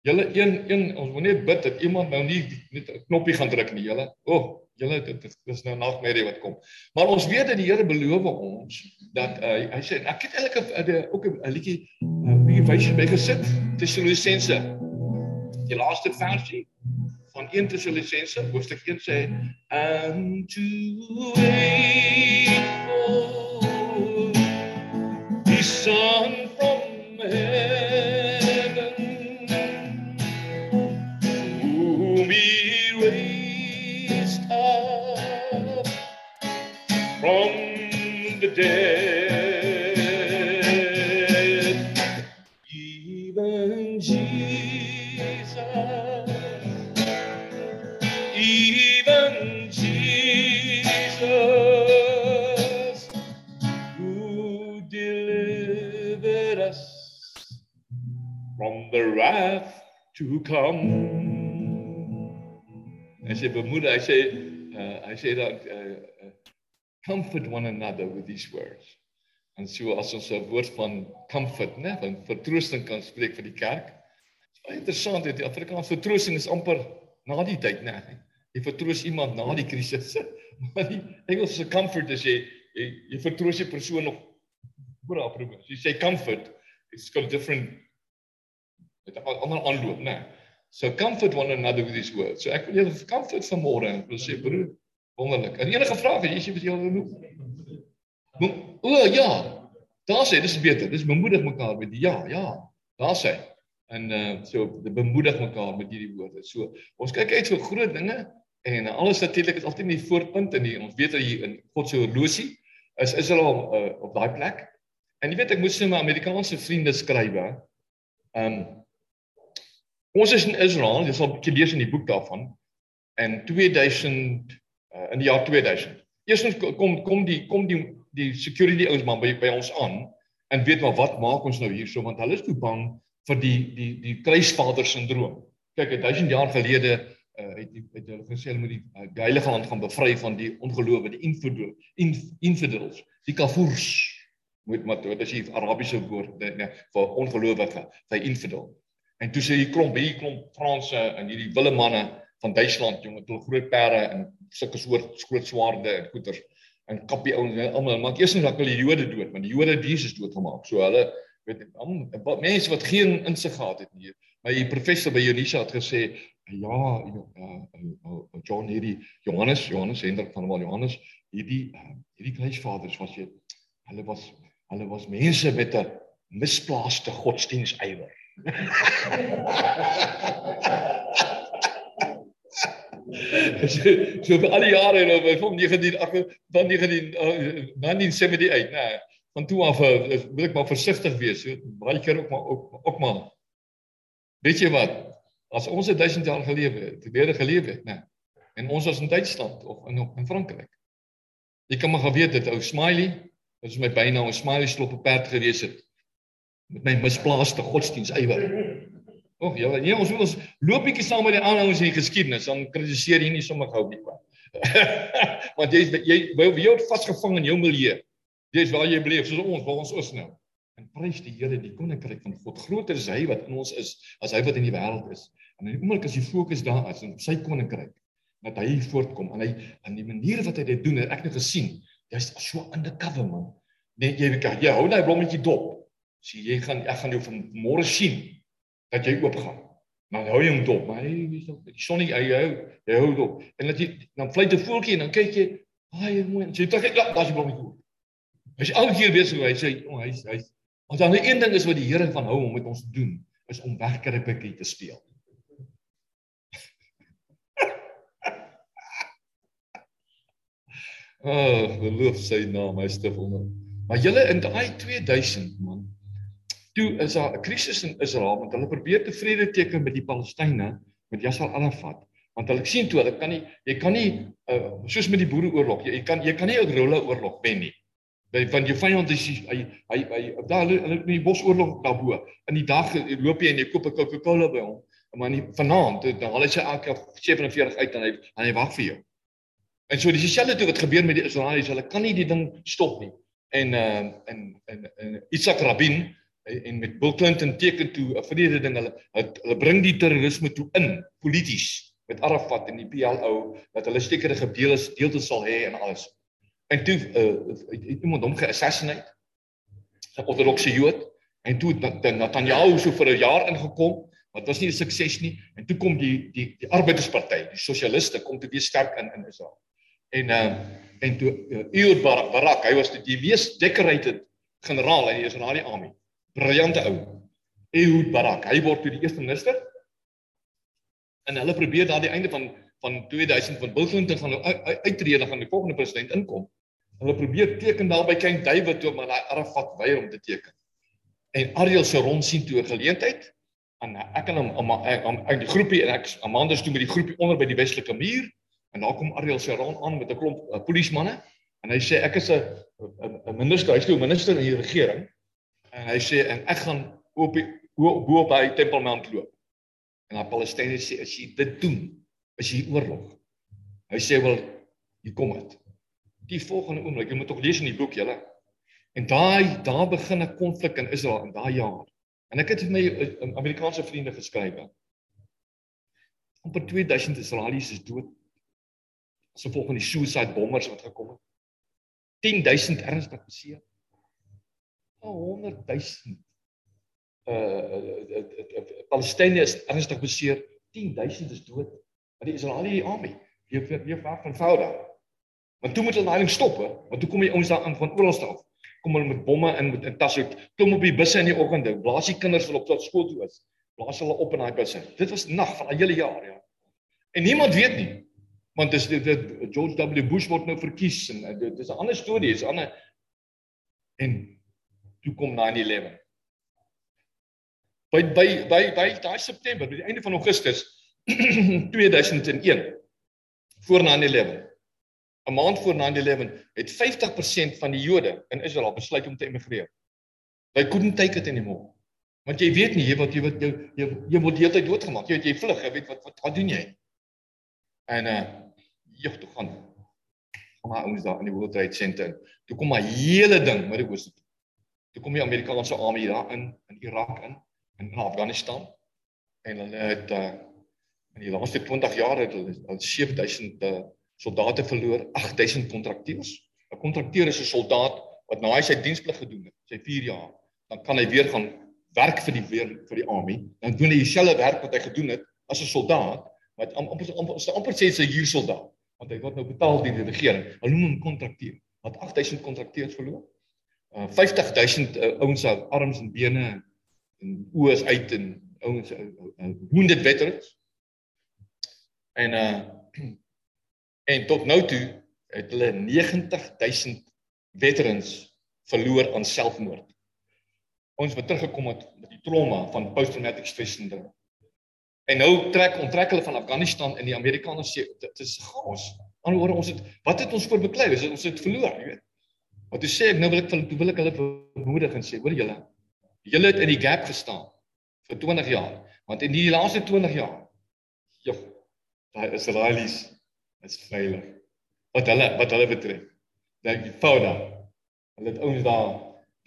Julle een een ons moet net bid dat iemand nou nie net 'n knoppie gaan druk nie, julle. O, oh, julle dit is nou nagmerrie wat kom. Maar ons weet dat die Here beloof ons dat uh, hy sê ek het eintlik ook 'n liedjie 'n bietjie wysie by gesit Tessalonisense. Die laaste versie van 1 Tessalonisense hoofstuk 1 sê and to wait for the son sê bemoedig, hy sê uh, hy sê dat uh, uh, comfort one another with these words. En so as ons 'n woord van comfort, né, van vertroosting kan spreek vir die kerk. Dit is baie interessant, die Afrikaanse vertroosting is amper na die tyd, né? Jy vertroos iemand na die krisis. (laughs) Maar die Engelse comfort is jy jy, jy vertroos 'n persoon nog voor haar probleme. Jy sê comfort, it's got a different met 'n ander aanloop, né? So comfort one another with these words. So ek wil julle comfort vanmôre en wil sê broer, wonderlik. En enige vrae jy wat jy wil noem? O ja. Daar sê dis beter. Dis bemoedig mekaar met die ja, ja. Daar sê. En uh so bemoedig mekaar met hierdie woorde. So ons kyk uit vir groot dinge en alles natuurlik is altyd in die voorpunt en die, ons weet hier in God se horlosie is Israel uh, op daai plek. En jy weet ek moes net my Amerikaanse vriende skryf. Ehm um, Ons is in Israel, jy sal 'n bietjie lees in die boek daarvan. En 2000 uh, in die jaar 2000. Eerstens kom kom die kom die die security ouens maar by by ons aan en weet maar wat maak ons nou hierso want hulle is te bang vir die die die kruisvader sindroom. Kyk, 1000 jaar gelede uh, het het hulle gesê hulle moet die uh, heilige land gaan bevry van die ongelowe, die infidel, inf, infidels, die kafirs. Moet maar dit is die Arabiese woord nee, vir ongelowige, vir infidel. En toe sê hy klomp hier klomp Franse en hierdie wille manne van Duitsland jong met hulle groot perde en sulke soort groot swaarde en goeters en kappie ouens almal maar eers dat hulle die Jode dood want die Jode Jesus doodgemaak. So hulle weet wat mense wat geen insig gehad het nie. Maar die professor by Unisa het gesê ja, ja John hierdie Johannes Johannes Hendrik van Wel Johannes hierdie hierdie kruisvaders was jy hulle was hulle was mense met 'n misplaaste godsdienstywer (laughs) so, vir al die jare nou van 19 van 19 1978 nê van toe af wil ek maar versigtig wees so baie keer ook maar ook, ook maar weet jy wat? As ons 1000 jaar gelewe het weer gelewe het nê en ons was in Duitsland of in in Frankryk jy kan maar geweet dit ou smiley dit is my bynaam smiley slop 'n perd gewees het met my misplaaste godsdiens ywer. Ag ja, nee, ons moet ons loop bietjie saam met die aanhouers in geskiedenis, dan kritiseer jy nie sommer gou nie. (laughs) Want jy jy jy word vasgevang in jou milieu. Dis waar jy bly, soos ons, waar ons is nou. En prys die Here, die koninkryk van God. Groter is hy wat in ons is as hy wat in die wêreld is. En in die oomblik as die fokus daar is op sy koninkryk, dat hy voortkom en hy in die manier wat hy dit doen, het ek net gesien, jy's so undercover man. Net jy jy hou daai blommetjie dop. Sê jy gaan ek gaan jou van môre sien dat jy oop gaan. Maar hou jy hom dop, maar hy is nog die son hy hou, jy hou dop. En dat jy dan vlieg 'n voeltjie en dan kyk jy, "Haai, mooi." Jy dink ek, "Ja, daar's die blommetjie." Hy is elke keer besig hy sê, "O, hy's hy's." Want dan 'n een ding is wat die Here van hou om met ons te doen, is om wegkruipetjie te speel. (laughs) Oh, geloof sy naam, hy stif onder. Maar julle in daai 2000 man, toe is daar 'n krisis in Israel want hulle probeer tevrede teken met die Palestynë met Yasser Arafat. Want hulle sien toe hulle kan nie jy kan nie uh, soos met die boereoorlog jy, jy kan jy kan nie 'n rolle oorlog wen nie. Want jou vyand is hy hy hy daar hulle hulle in die bosoorlog daarbo. In die dag loop jy en jy koop 'n Coca-Cola by hom maar nie vanaand dan haal hy sy elke 47 uit en hy en hy wag vir jou. En so dis dieselfde toe wat gebeur met die Israeliese hulle kan nie die ding stop nie. En uh, en en, en Isak Rabin en met Bill Clinton teken toe 'n vrede ding hulle hulle bring die terrorisme toe in polities met Arafat en die PLO dat hulle sekere gedeeles deeltes sal hê en alles. En toe uh, het iemand hom geassassinate. 'n ortodokse Jood en toe het Netanyahu so vir 'n jaar ingekom, wat was nie 'n sukses nie en toe kom die die die Arbeidersparty, die sosialiste kom toe weer sterk in in Israel. En uh, en toe uh, Ehud Barak, hy was die mees decorated generaal in die Israeliese army briljante ou. Ehud Barak, hy word toe die eerste minister. En hulle probeer daar die einde van van 2000 van Bill Clinton gaan uittreë dan gaan die volgende president inkom. Hulle probeer teken daar by King David toe maar daai Arafat weier om te teken. En Ariel se rond sien toe 'n geleentheid en ek en hom in die groepie en ek Amanda is toe met die groepie onder by die Weselike muur en daar kom Ariel se rond aan met 'n klomp uh, polismanne en hy sê ek is 'n 'n minister, hy's toe 'n minister in die regering En hy sê en ek gaan op die bo op hy Tempelmount loop. En die Palestyners sê as jy dit doen, is jy oorlog. Hy sê wel hier kom dit. Die volgende oomblik, jy moet tog lees in die boek julle. En daai daar begin 'n konflik in Israel in daai jaar. En ek het vir my uh, Amerikaanse vriende geskryf. Amper 2000 Israelies is dood. As gevolg van die suicide bombers wat gekom het. 10000 ernstig beseer. 100000 uh, uh, Palestynë is ernstig beseer. 10000 is dood. Maar die Israeliese army, die weer weer vaar van Fouda. Want toe moet hulle daai ding stop, hè? Want toe kom die ouens daar aan van oral staf. Kom hulle met bomme in met 'n tas uit, klim op die busse in die oggende, blaas die kinders wil op tot skool toe is. Blaas hulle op in daai busse. Dit was nag van 'n hele jaar, ja. En niemand weet nie. Want dis dit, dit George W Bush word nou verkies en dit is 'n ander storie, is 'n ander en toe kom 9/11. By by by by daai September, by die einde van Augustus (clears throat) 2001 voor 9/11. 'n Maand voor 9/11 het 50% van die Jode in Israel besluit om te emigreer. They couldn't take it anymore. Want jy weet nie jy wat jy wat jy jy, jy word heeltyd doodgemaak. Jy weet jy vlug, jy weet wat wat wat doen jy? En uh jy toe gaan. Kom maar ons daar in die World Trade Center. Toe kom maar hele ding met die ooste toe. Toe kom die Amerikaanse army daar in in Irak in in Afghanistan en hulle het uh in die laaste 20 jaar het hulle al 7000 uh, soldate verloor, 8000 kontrakteurs. 'n Kontrakteur is 'n soldaat wat na hy sy diensplig gedoen het, sy 4 jaar, dan kan hy weer gaan werk vir die weer vir die army. Dan doen hy dieselfde werk wat hy gedoen het as 'n soldaat, wat amper amper amper sê sy huur soldaat, want hy word nou betaal deur die regering. Hulle noem hom kontrakteur. Wat 8000 kontrakteurs verloor. Uh 50000 uh, ouens se arms en bene en oë is uit en ouens wounded veterans. En uh (clears throat) en tot nou toe het hulle 90000 veterans verloor aan selfmoord. Ons het teruggekom met met die trauma van post-traumatic stress syndrome. En nou trek onttrek hulle van Afghanistan en die Amerikaners sê dit is chaos. Anderswoorde ons het wat het ons voor beklei? Ons het verloor, jy weet. Wat jy sê ek nou wil ek wil ek hulle bemoedig en sê hoor julle Julle het in die gap gestaan vir 20 jaar, want in die laaste 20 jaar ja, daai Israelies is veilig. Wat hulle wat hulle betref. Dink jy Fouda. Hulle het ouens daar.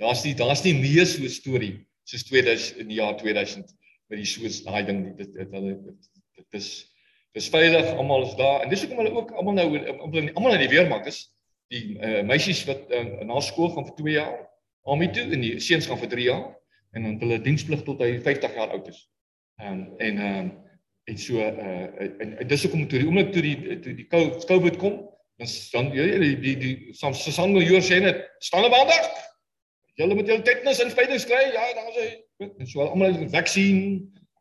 Daar's nie daar's nie meer so 'n storie soos 2000 in die jaar 2000 met die soos daai ding dit dit hulle dit is dis veilig, almal is daar en dis hoekom hulle ook almal nou almal in die weermag is. Die uh, meisies wat uh, na skool gaan vir 2 jaar, army toe en die seuns gaan vir 3 jaar en dan hulle diensplig tot hy 50 jaar oud is. Ehm um, en ehm um, en so uh en, en dis hoekom toe die oomblik toe die toe die COVID kom, dan dan jy die die die soms Susan Major sê net staan op aandag. Julle moet julle tetanus inspuiting kry. Ja, dan sê en so almal het 'n vaksin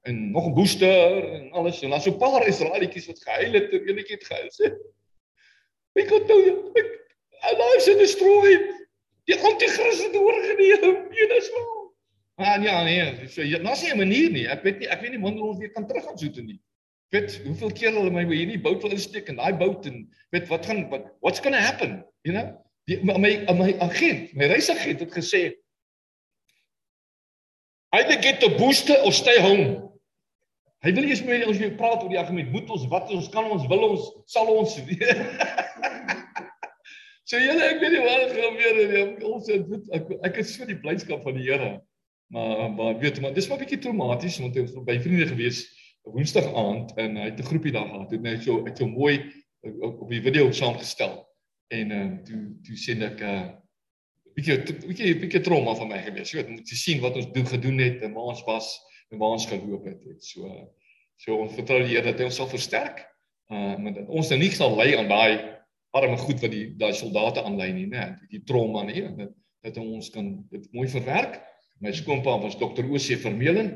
en nog 'n booster en alles. En dan so paar Israelietjies wat gehuil het, ter enetjie het gehuil sê. We got to our lives in destroyed. Die anti-kris het oorgeneem. Jy is wel Ah ja nee, so ja, nou sien 'n manier nie. Ek weet nie, ek weet nie wanneer ons weer kan terug gaan soet nie. Weet hoeveel keer hulle my hierdie bout wil insteek en daai bout en weet wat gaan wat what's going to happen, you know? Die my my, agent, my reisagent het gesê either get the booster or stay home. Hy wil eers met ons weer praat oor die argument, moet ons wat ons kan ons wil ons sal ons (laughs) So julle ek weet nie wat gebeur nie. Ons het ek ek is so die blydskap van die Here. Maar maar weet maar dis maar 'n bietjie traumaties want hy was by vriende gewees Woensdag aand en hy het 'n groepie daar gehad. Het net so uit so mooi op die video saamgestel. En ehm uh, toe toe sien ek 'n uh, bietjie bietjie bietjie trauma van my gewees. So moet jy sien wat ons doen gedoen het en waar ons was en waar ons geloop het. het so so ons vertrou die Here dat hy ons sal versterk. Uh maar dat ons nou nie sal lei aan daai arme goed wat die daai soldate aanlei nie, né? Die trauma nie. Dat, dat ons kan dit mooi verwerk My skoonpa was dokter O.C. Vermeulen.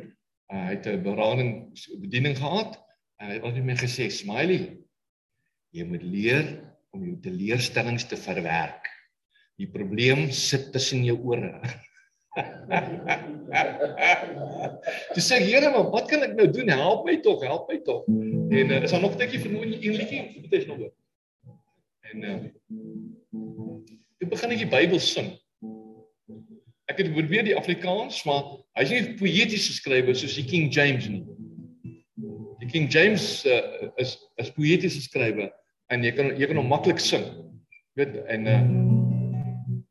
Uh, hy het 'n berading bediening gehad en hy het altyd my gesê, "Smiley, jy moet leer om jou teleurstellings te verwerk. Die probleem sit tussen jou ore." (laughs) Dis sê Here, maar wat kan ek nou doen? Help my tog, help my tog. En uh, is daar nog 'n tikkie vir my 'n liedjie? Dit is nog oor. En uh, ek begin net die Bybel sing. ek het probeer die Afrikaans, maar hy's nie poëties geskrywe soos die King James nie. Die King James uh, is is poëties geskrywe en jy kan jy kan hom maklik sing. Jy weet en uh,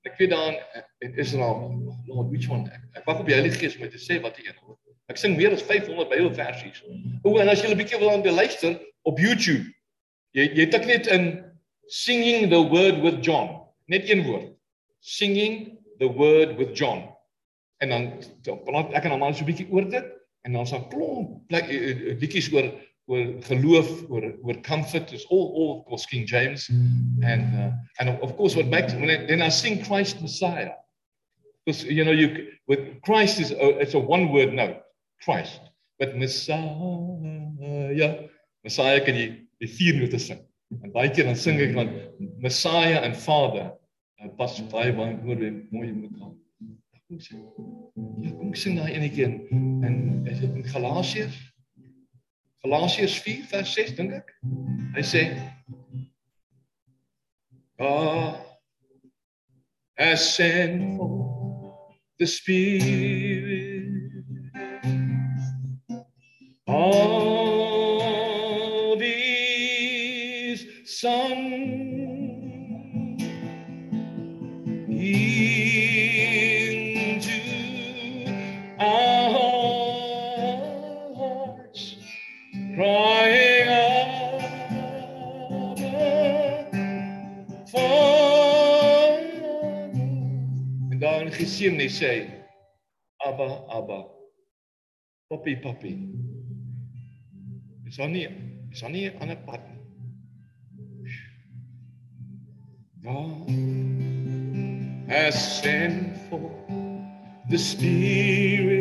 ek weet dan in Israel, Lord, which one? Ek, ek wag op die Heilige Gees om my te sê wat die een is. Ek sing meer as 500 Bybelversies. O, en as jy 'n bietjie wil aan die luister op YouTube, jy jy tik net in singing the word with John, net een woord. Singing the word with John. En dan dan ek en dan maar so 'n bietjie oor dit en dan sal klomp like, liedjies oor oor geloof, oor oor comfort is all all of course King James and uh, and of course what makes when I, then I sing Christ Messiah. Because you know you with Christ is a, it's a one word note. Christ. But Messiah, Messiah kan jy die vier note sing. En baie keer dan sing ek dan Messiah en Father. En pas baie baie mooi mooi hom. Kom sing. Ja, kom sing daai enetjie in en is dit in Galasiërs? Galasiërs 4 vers 6 dink ek. Hy sê God has sent for the spirit of dan gesien hy sê, Abba, Abba, Papi, Papi. Is daar nie is daar nie 'n ander pad nie. God has sent for the spirit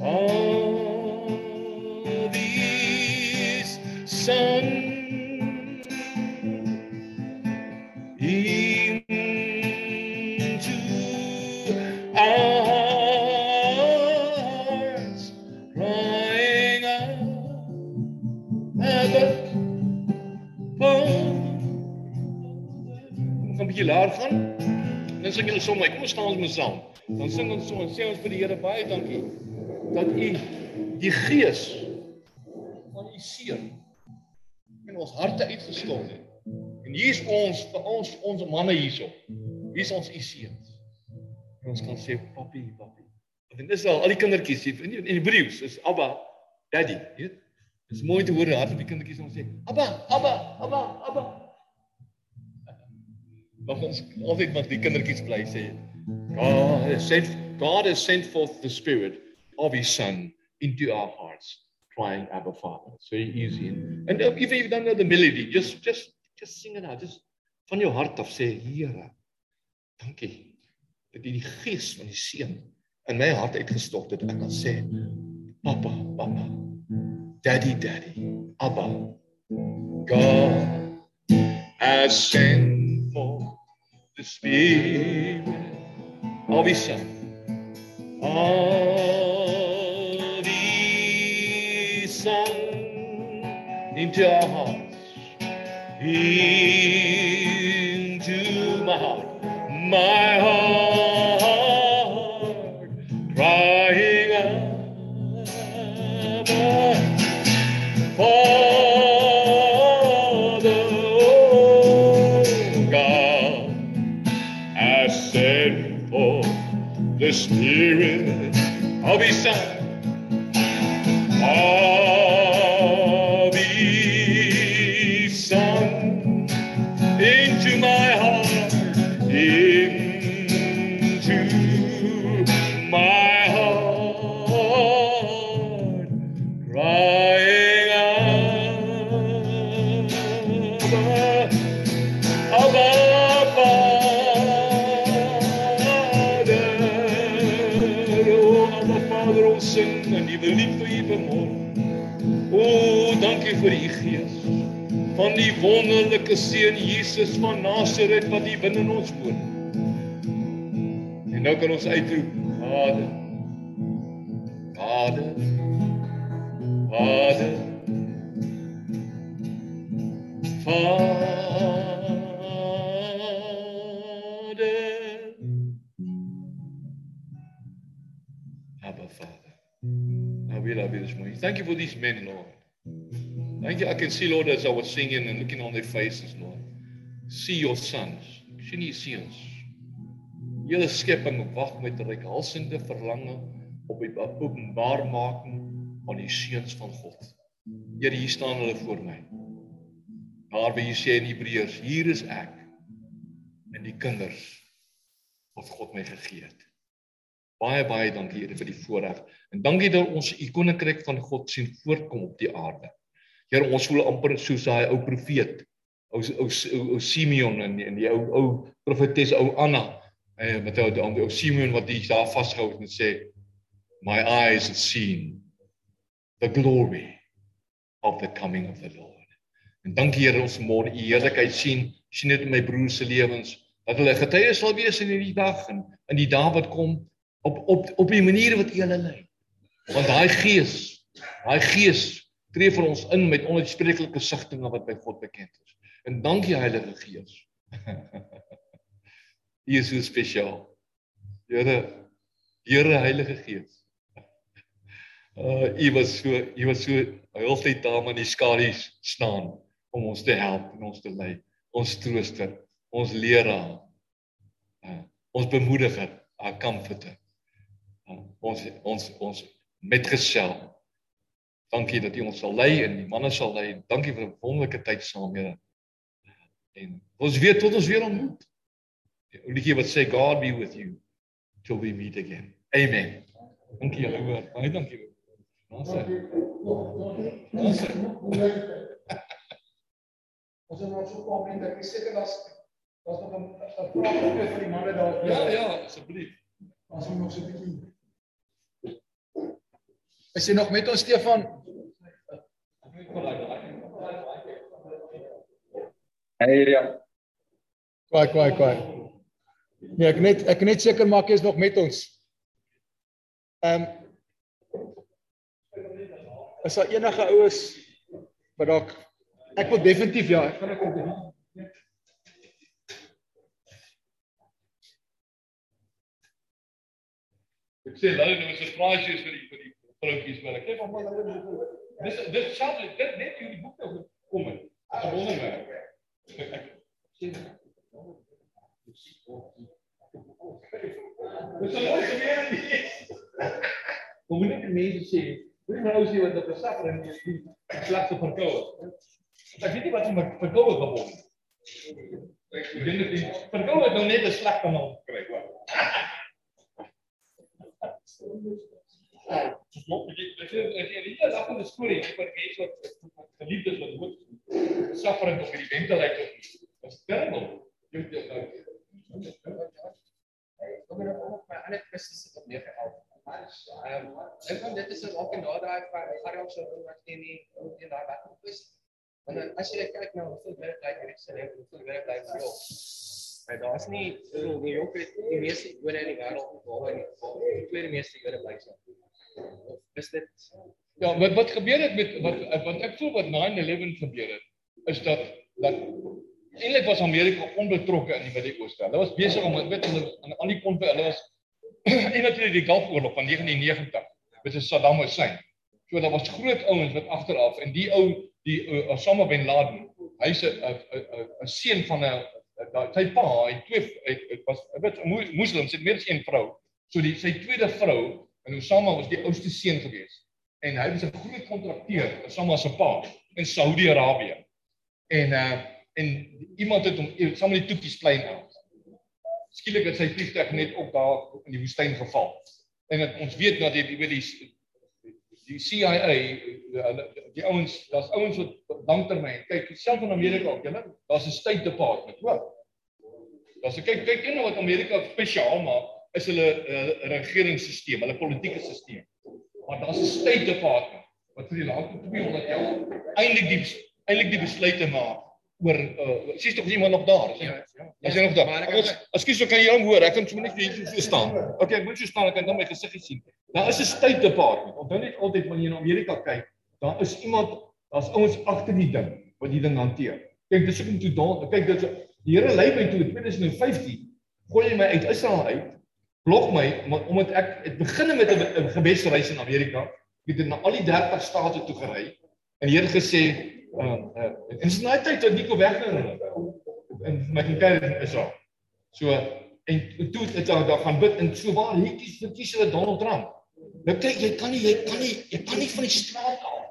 of his son Dan sing julle sommer, kom ons staan ons met saam. Dan sing ons so en sê ons vir die Here baie dankie dat u die gees van u seun in ons harte uitgestort het. En hier is ons vir ons ons manne hierso. Hier is ons u seuns. En ons kan sê papi, papi. En dis al al die kindertjies hier in die Hebreëus is Abba, Daddy, weet? Dit is mooi te hoor hart op die kindertjies om sê Abba, Abba, Abba, Abba. Mag ons altyd met die kindertjies bly sê God has sent God has sent forth the spirit of his son into our hearts crying Abba Father. It's very easy and, and if you don't know the melody just just just sing it out just van jou hart af sê Here dankie dat U die gees van die seun in my hart uitgestort het en ek kan sê Papa, Papa. Daddy, Daddy. Abba. God has sent the Spirit of His Son. Of His Son into our hearts. Into my heart. My heart. Vader, ons sing en die lief vir U vanmôre. O, dankie vir U Gees van die wonderlike seun Jesus van Nasaret wat hier binne in ons woon. En nou kan ons uitroep, Vader. Vader. Vader. Vader. Thank you for these men, Lord. Thank you. I can see, Lord, as I was singing and looking on their faces, Lord. See your sons. sien die seuns. Hele skepping wag met reikhalsende verlange op die openbaarmaking van die seuns van God. Here, hier staan hulle voor my. Daar wie jy sê in Hebreërs, hier is ek en die kinders wat God my gegee het. Baie baie dankie Here vir die voorreg en dankie dat ons u koninkryk van God sien voortkom op die aarde. Here, ons voel amper soos daai ou profeet, ou ou ou Simeon en die, en die ou ou profetes ou Anna, eh met ou ou Simeon wat hier daar vasgehou het en sê my eyes have seen the glory of the coming of the Lord. En dankie Here ons môre u heerlikheid sien, sien dit in my broers se lewens dat hulle getuies sal wees in hierdie dag en in die dae wat kom op op op die manier wat u hulle lei. Want daai gees, daai gees tree vir ons in met onuitspreeklike sigtinge wat by God bekend is. En dankie Heilige Gees. (laughs) U is so spesiaal. Here, Here Heilige Gees. (laughs) Uh u was so u was so heeltyd daar in die skadu's staan om ons te help en ons te lei. Ons trooster, ons leraar. Uh, ons bemoediger, our comforter. Ons ons ons metgesel. Dankie dat U ons sal lei en die manne sal lei. Dankie vir 'n wonderlike tyd saam, Here. En ons weet tot ons weer ontmoet. Die liedjie wat sê God be with you till we meet again. Amen. Dankie julle hoor. Baie dankie. Ons sê. Ons sê. Ons het nog so 'n paar minute. Ek is seker daar's daar's nog 'n vraag vir die manne daar. Ja, ja, asseblief. As ons nog so 'n bietjie Is jy nog met ons Stefan? Hey ja. Kwaai, kwaai, kwaai. Nee, ek net ek net seker maak jy is nog met ons. Ehm um, Is daar enige oues wat dalk ek wil definitief ja, ek gaan ek kom doen. Ek sê hulle nou 'n surprise is vir die vir die vroutjies maar ek kyk of maar hulle dis dis self dit net hierdie boek nou kom het. Gewonder werk. Dis 'n mooi weer nie. Hoe moet ek die mense sê? Hoe nou sê wat op die saffer en die slegte verkoue. Ek weet nie wat jy met verkoue gebou het. Ek dink dit die verkoue het nou net 'n slegte naam gekry, jy jy jy nie lag in die storie oor mense wat geliefdes wat dood suffering op die winkel uit het. Dis terrible. Jy jy nou. Kom maar op my ander kwessies op 911. Ehm ek dink dit is 'n ook 'n naderdraai van Gariel se wat teen die teen daai wat op is. Want as jy kyk nou hoeveel werk het gesê en hoeveel werk hy het gehad. Maar daar's nie in New York het die meeste Jode in die wêreld waar hy die tweede meeste Jode bly sien. Is dit Ja, wat wat gebeur het met wat wat ek voel wat 9/11 gebeur het is dat dat eintlik was Amerika onbetrokke in die Midde-Ooste. Hulle was besig om weet hulle aan al die konfe hulle was (clears throat) en natuurlik die Golfoorlog van 1990 met Saddam Hussein. So daar was groot ouens wat agteraf en die ou die uh, Osama bin Laden, hy's 'n 'n 'n seun van 'n sy pa, hy twee hy was weet moslems, het meer as een vrou. So die sy tweede vrou en Osama was die oudste seun gewees. En hy was 'n groot kontrakteur, Osama se pa in Saudi-Arabië. En uh en iemand het hom met die toekies klein aan skielik het sy vliegtuig net op daar in die woestyn geval. En het, ons weet dat die weet die die CIA hulle die ouens, daar's ouens wat langtermyn kyk, selfs in Amerika ook, julle, daar's 'n State Department, hoor. Daar's 'n kyk kyk een wat Amerika spesiaal maak, is hulle uh, regeringsstelsel, hulle politieke stelsel. Maar daar's 'n State Department wat vir die laaste 200 jaar eintlik die eintlik die besluite maak oor uh sies tog iemand nog daar? Is ja ja. is jy nog daar? Ek ekskuus so kan jy hom hoor. Ek kan sommer net vir jou so staan. Okay ek moet so staan ek kan dan my gesiggie sien. Daar is 'n state department onthou net altyd wanneer jy in Amerika kyk daar is iemand daar's ouens agter die ding wat die ding hanteer. Kyk dis ek moet toe daar kyk dit die Here lei my toe. In 2015 gooi hy my uit Israel uit blok my omdat ek het begin met 'n gebesreis in Amerika Ek het na al die 30 state toe gery en die Here gesê, ehm uh, uh, en dis nou tyd dat Nico weggaan en my kind is al. So en toe het hulle daar gaan bid en so waar hierdie verkies hulle Donald Trump. Nou kyk jy kan nie jy kan nie jy kan nie van die straat af.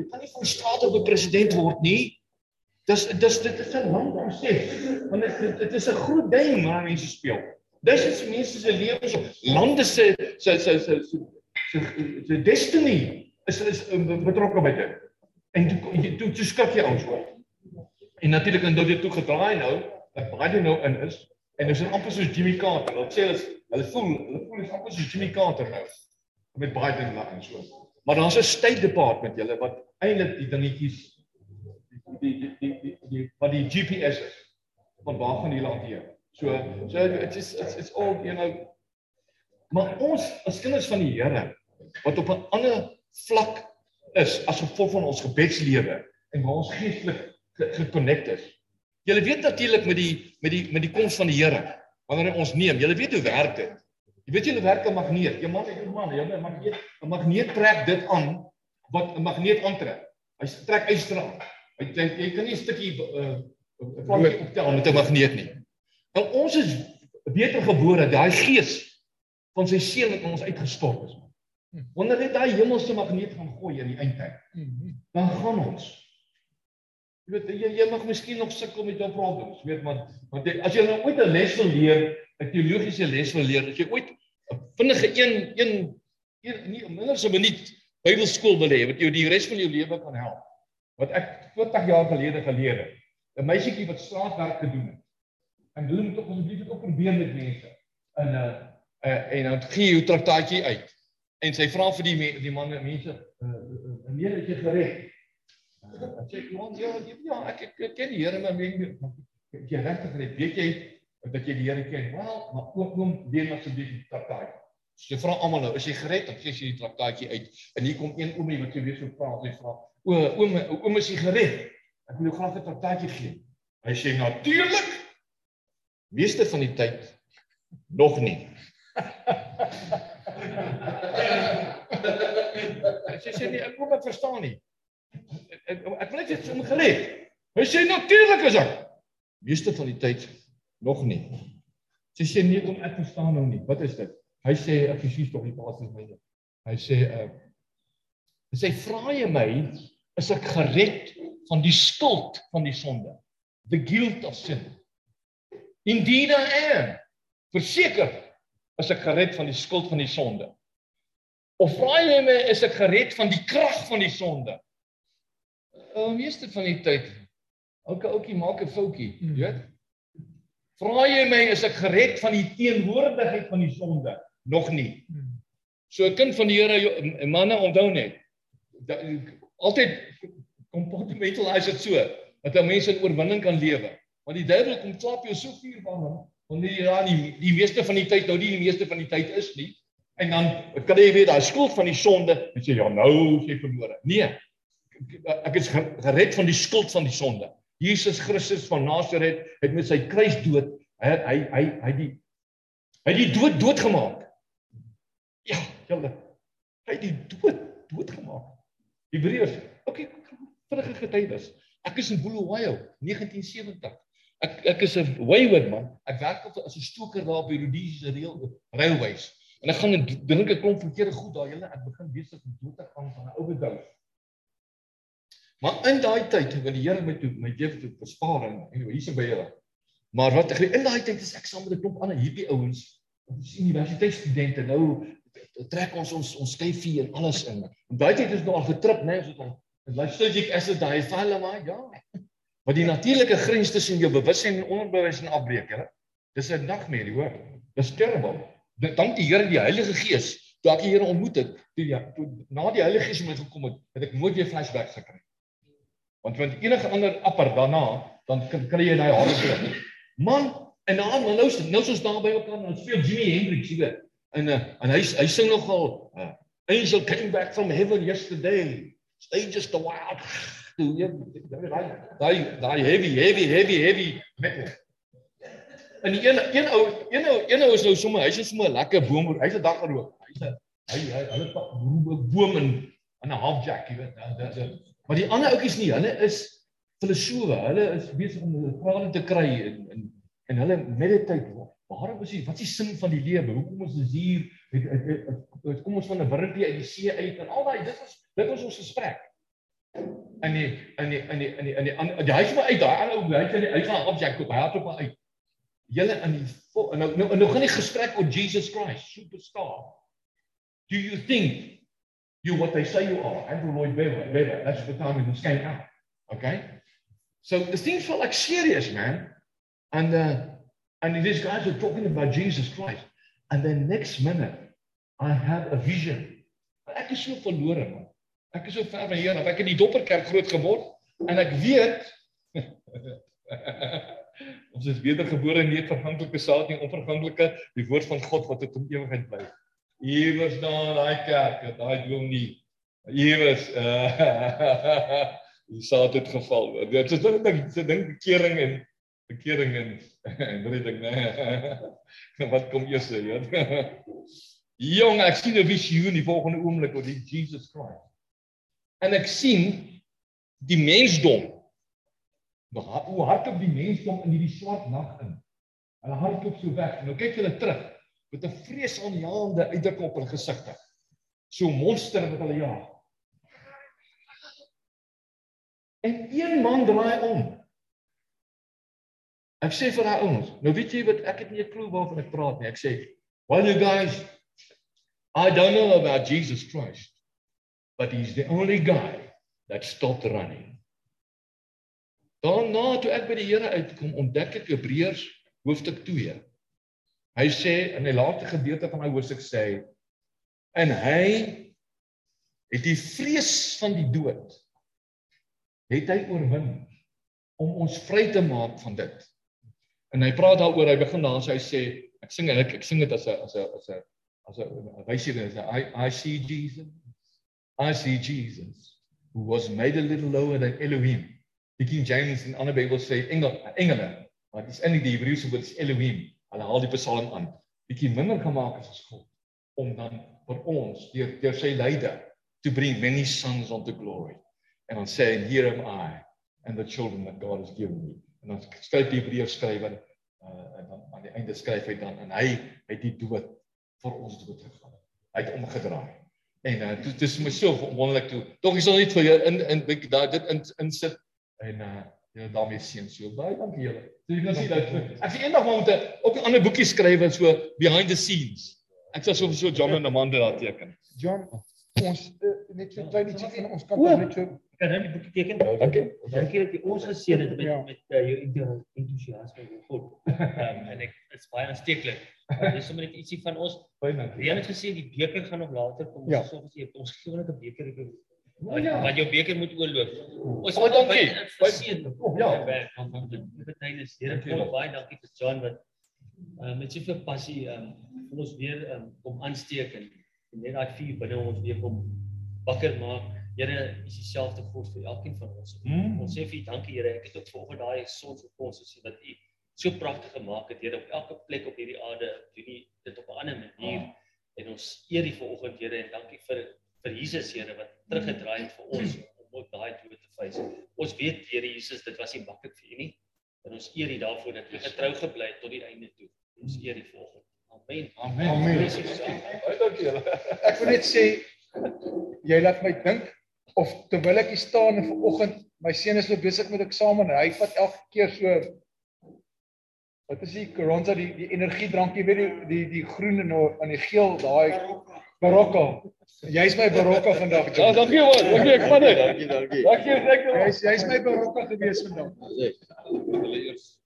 Jy kan nie van die straat op 'n president word nie. Dis dis dit is 'n lang proses. Want dit dit is 'n groot ding waar mense speel. Dis is mense se lewens, lande se se se se se destiny is is betrokke by dit. En toe toe toe skrik jy ons hoor. En natuurlik en dit het toe gedraai nou dat Biden nou in is en dis amper soos Jimmy Carter. Wat sê hulle hulle voel hulle voel is amper soos Jimmy Carter nou met Biden daar in so. Maar daar's 'n State Department julle wat eintlik die dingetjies die die die die wat die GPS is van waar gaan die land hier. So so it is it's it's all you know maar ons as kinders van die Here wat op 'n ander vlak is as gevolg van ons gebedslewe en waar ons geestelik gekonnekt is. Julle weet natuurlik met die met die met die koms van die Here wanneer hy ons neem. Julle weet hoe werk dit. Jy weet julle werk 'n magneet. Jy man, jy man, jy 'n magneet. 'n Magneet trek dit aan wat 'n magneet aantrek. Hy trek aan. Hy jy, jy kan nie 'n stukkie uh plankie optel met 'n magneet nie. Nou ons is beter gebore, daai gees van sy seun wat ons uitgestort is. Wanneer dit daai hemelse magneet gaan gooi in die eindtyd, dan gaan ons Jy weet jy, jy mag miskien nog sukkel met jou problems, weet maar want jy, as jy nou ooit 'n les wil leer, 'n teologiese les wil leer, as jy ooit 'n vinnige een een een nie minder as 'n minuut Bybelskool wil hê wat jou die res van jou lewe kan help. Wat ek 40 jaar gelede geleer het. 'n Meisietjie wat straatwerk gedoen het. En hulle moet tog asseblief op probeer met mense. In 'n uh, uh, en dan gee jy jou traktaatjie uit. En sy vra vir die die manne mense, uh, uh, "Nee, het jy gered?" Ek sê iemand ja, ja, ek ek, ek ken die Here maar meen ek jy regtig net weet jy dat jy die Here ken. Wel, maar ook hom leen asseblief die traktaat. So jy vra almal nou, is jy gered? Dan gee jy die traktaatjie uit. En hier kom een oomie wat jy weer so vra, hy vra, "O, oom, oom is jy gered?" Ek wil jou graag 'n traktaatjie gee. Hy sê natuurlik. Meeste van die tyd nog nie. Sy sê nee, ek kom dit verstaan nie ek, ek wil net iets om geleer. Hy sê natuurlik is ek. Meeste van die tyd nog nie. Sy sê nee, kom ek verstaan nou nie. Wat is dit? Hy sê ek presies tog die pas is myne. Hy sê uh hy sê vra jy my is ek gered van die skuld van die sonde. The guilt of sin. Indeed I am. Verseker is ek gered van die skuld van die sonde. Of vra jy my is ek gered van die krag van die sonde? uh, meeste van die tyd elke ouetjie maak 'n foutjie, jy weet. Vra jy my is ek gered van die teenwoordigheid van die sonde? Nog nie. So 'n kind van die Here manne onthou net. Altyd compartmentalize dit so dat 'n mens in oorwinning kan lewe. Want die duiwel kom klap jou so vuur van hom wanneer jy ja die die meeste van die tyd nou nie die meeste van die tyd is nie. En dan kan jy weer daai skuld van die sonde en sê ja nou jy verlore. Nee, ek is gered van die skuld van die sonde. Jesus Christus van Nasaret het met sy kruisdood hy hy hy hy die hy die dood doodgemaak. Ja, julle. Hy die dood doodgemaak. Hebreërs. Okay, vinnige getuienis. Ek is in Bulawayo 1970. Ek ek is 'n wayward man. Ek werk op as 'n stoker daar op die Rhodesiese railways. En ek gaan drink 'n klomp verkeerde goed daar, julle. Ek begin besig om dood te gaan van 'n overdose. Maar in daai tyd wanneer die Here my toe my lewe toe bespaar en anyway hierse by julle. Maar wat ek in daai tyd is ek saam met 'n klomp ander hierdie ouens, ons universiteitsstudente nou trek ons ons ons skyfie en alles in. En daai tyd is nog al getrip, né, so dan luister jy as dit daai val Wat die natuurlike grens tussen jou bewussyn en onderbewussyn afbreek, hè. Dis 'n nagmerrie, hoor. Dis terrible. Dank die Here die Heilige Gees. Toe ek die Here ontmoet het, toe ja, toe na die Heilige Gees my gekom het, het ek nooit weer flashback gekry. Want want enige ander apper daarna, dan kan kry jy daai hare klip. Man, en dan nou nou nou soos daar by mekaar, ons speel Jimi Hendrix, jy weet. En uh, en hy hy sing nogal uh, Angel came back from heaven yesterday. While. Toe jy daai daai heavy heavy heavy heavy metal. En die een een ou een ou een ou is nou sommer hy's sommer 'n lekker boom, hy's 'n dag gerook. Hy's 'n hy hy hulle pak boom in in 'n half jack, jy weet. da- da- da. Maar die ander ouetjies nie, hulle is filosowe. Hulle is besig om hulle prate te kry en en en hulle meditate. Waarom is die wat is die sin van die lewe? Hoekom is ons hier? Het, het, het, het, het, kom ons van 'n wurmpie uit die see uit en al daai dit was dit was ons gesprek. En die en die en die en die en die, die, die huis maar uit daai ander ou hy het hy gaan op Jack koop. Hy het op maar uit. Julle in die nou nou nou gaan die gesprek oor Jesus Christ, superstar. Do you think you what they say you are? Andrew Lloyd Webber, Webber. That's the time it came out. Okay? So the things felt like serious, man. And uh and these guys were talking about Jesus Christ. And then next minute I had a vision. Ek is so verlore man. Ek is so ver van hier af. Ek het in die Dopperkerk groot geword en ek weet (laughs) ons is wedergebore nie verganklike saad nie, onverganklike die woord van God wat tot in ewigheid bly. Iewers daar daai kerk, daai droom nie. Iewers uh (laughs) die saad het geval. Dit is net 'n ding bekering en bekering en (laughs) en redding, nee. Wat kom eers, weet? Jong, ek sien 'n visioen die volgende oomblik oor die Jesus Christ. En ek sien die mensdom. Hoe hardloop die mensdom in hierdie swart nag in? Hulle hardloop so weg. Nou kyk hulle terug met 'n vreesaanjaende uitdrukking op hulle gesigte. So monster wat hulle jaag. En een man draai om. Ek sê vir daai ouens, nou weet jy wat ek het nie 'n klou waarvan ek praat nie. Ek sê, "Well you guys, I don't know about Jesus Christ, but he's the only guy that stopped running." Daarna toe ek by die Here uitkom, ontdek ek Hebreërs hoofstuk 2. Hy sê in die laaste gedeelte van hy hoofstuk sê en hy het die vrees van die dood het hy oorwin om ons vry te maak van dit. En hy praat daaroor, hy begin daar sê hy sê ek sing ek, ek sing dit as 'n as 'n as 'n as 'n wysie is I I see Jesus. I see Jesus who was made a little lower than Elohim. Die King James en ander Bybels sê engel engele, maar dit is in die Hebreëse woord is Elohim. Hulle haal die Psalm aan. Bietjie minder gemaak as ons God om dan vir ons deur deur sy lyde to bring many sons unto glory. En dan sê hy here am I and the children that God has given me. En dan skryf die Hebreërs skrywer uh, en dan aan die einde skryf hy dan en hy het die dood vir ons dood gegaan. Hy het omgedraai. En uh, dit is my so wonderlik toe. Tog ek sal net vir jou in in daai dit in insit en uh jy daarmee seën so baie dankie julle. So jy kan sien dat ek sien eendag moet ook 'n ander boekie skryf en so behind the scenes. Ek sal so so John en Amanda daar teken. John, ons uh, net so klein ietsie van ons kant af net so Kan nou die boekie teken? Dankie. Dankie dat jy ons geseën het met Ja. met uh, jou enthou- entoesiasme oor God. Um, en ek dit's baie aansteeklik. Uh, Dis sommer net ietsie van ons. Baie dankie. Rian het gesê die beker gaan nog later kom. Ja. Ons sê ons gee net 'n beker ek ja. Want jou beker moet oorloop. Ons Baie dankie. Verseën. Ja. werk van van die betydens. Here Dankie kom wel. baie dankie vir John wat uh, met soveel passie um, ons weer um, kom aansteek en, en net daai vuur binne ons weer kom wakker maak. Here is dieselfde God vir elkeen van ons. Mm. Ons sê vir U dankie Here. Ek het ook vanoggend daai sonsopkoms gesien wat U so pragtig gemaak het. Here op elke plek op hierdie aarde doen U dit op 'n ander manier. En ons eer U vanoggend Here en dankie vir vir Jesus Here wat teruggedraai het vir ons om ook daai dood te face. Ons weet Here Jesus, dit was nie maklik vir U nie. En ons eer U daarvoor dat U getrou gebly het tot die einde toe. Ons eer U vanoggend. Amen. Amen. Amen. Baie dankie julle. ek wil net sê jy laat my dink of terwyl ek hier staan en vanoggend my seun is nou besig met eksamen en hy vat elke keer so wat is die Coronza die die energiedrankie weet die die die groen en en die geel daai Barocca. Jy's my Barocca vandag. Ja, John. dankie hoor. Dankie ek vat dit. Dankie, dankie. Dankie, dankie. Jy's jy's my Barocca gewees vandag. Hulle eers.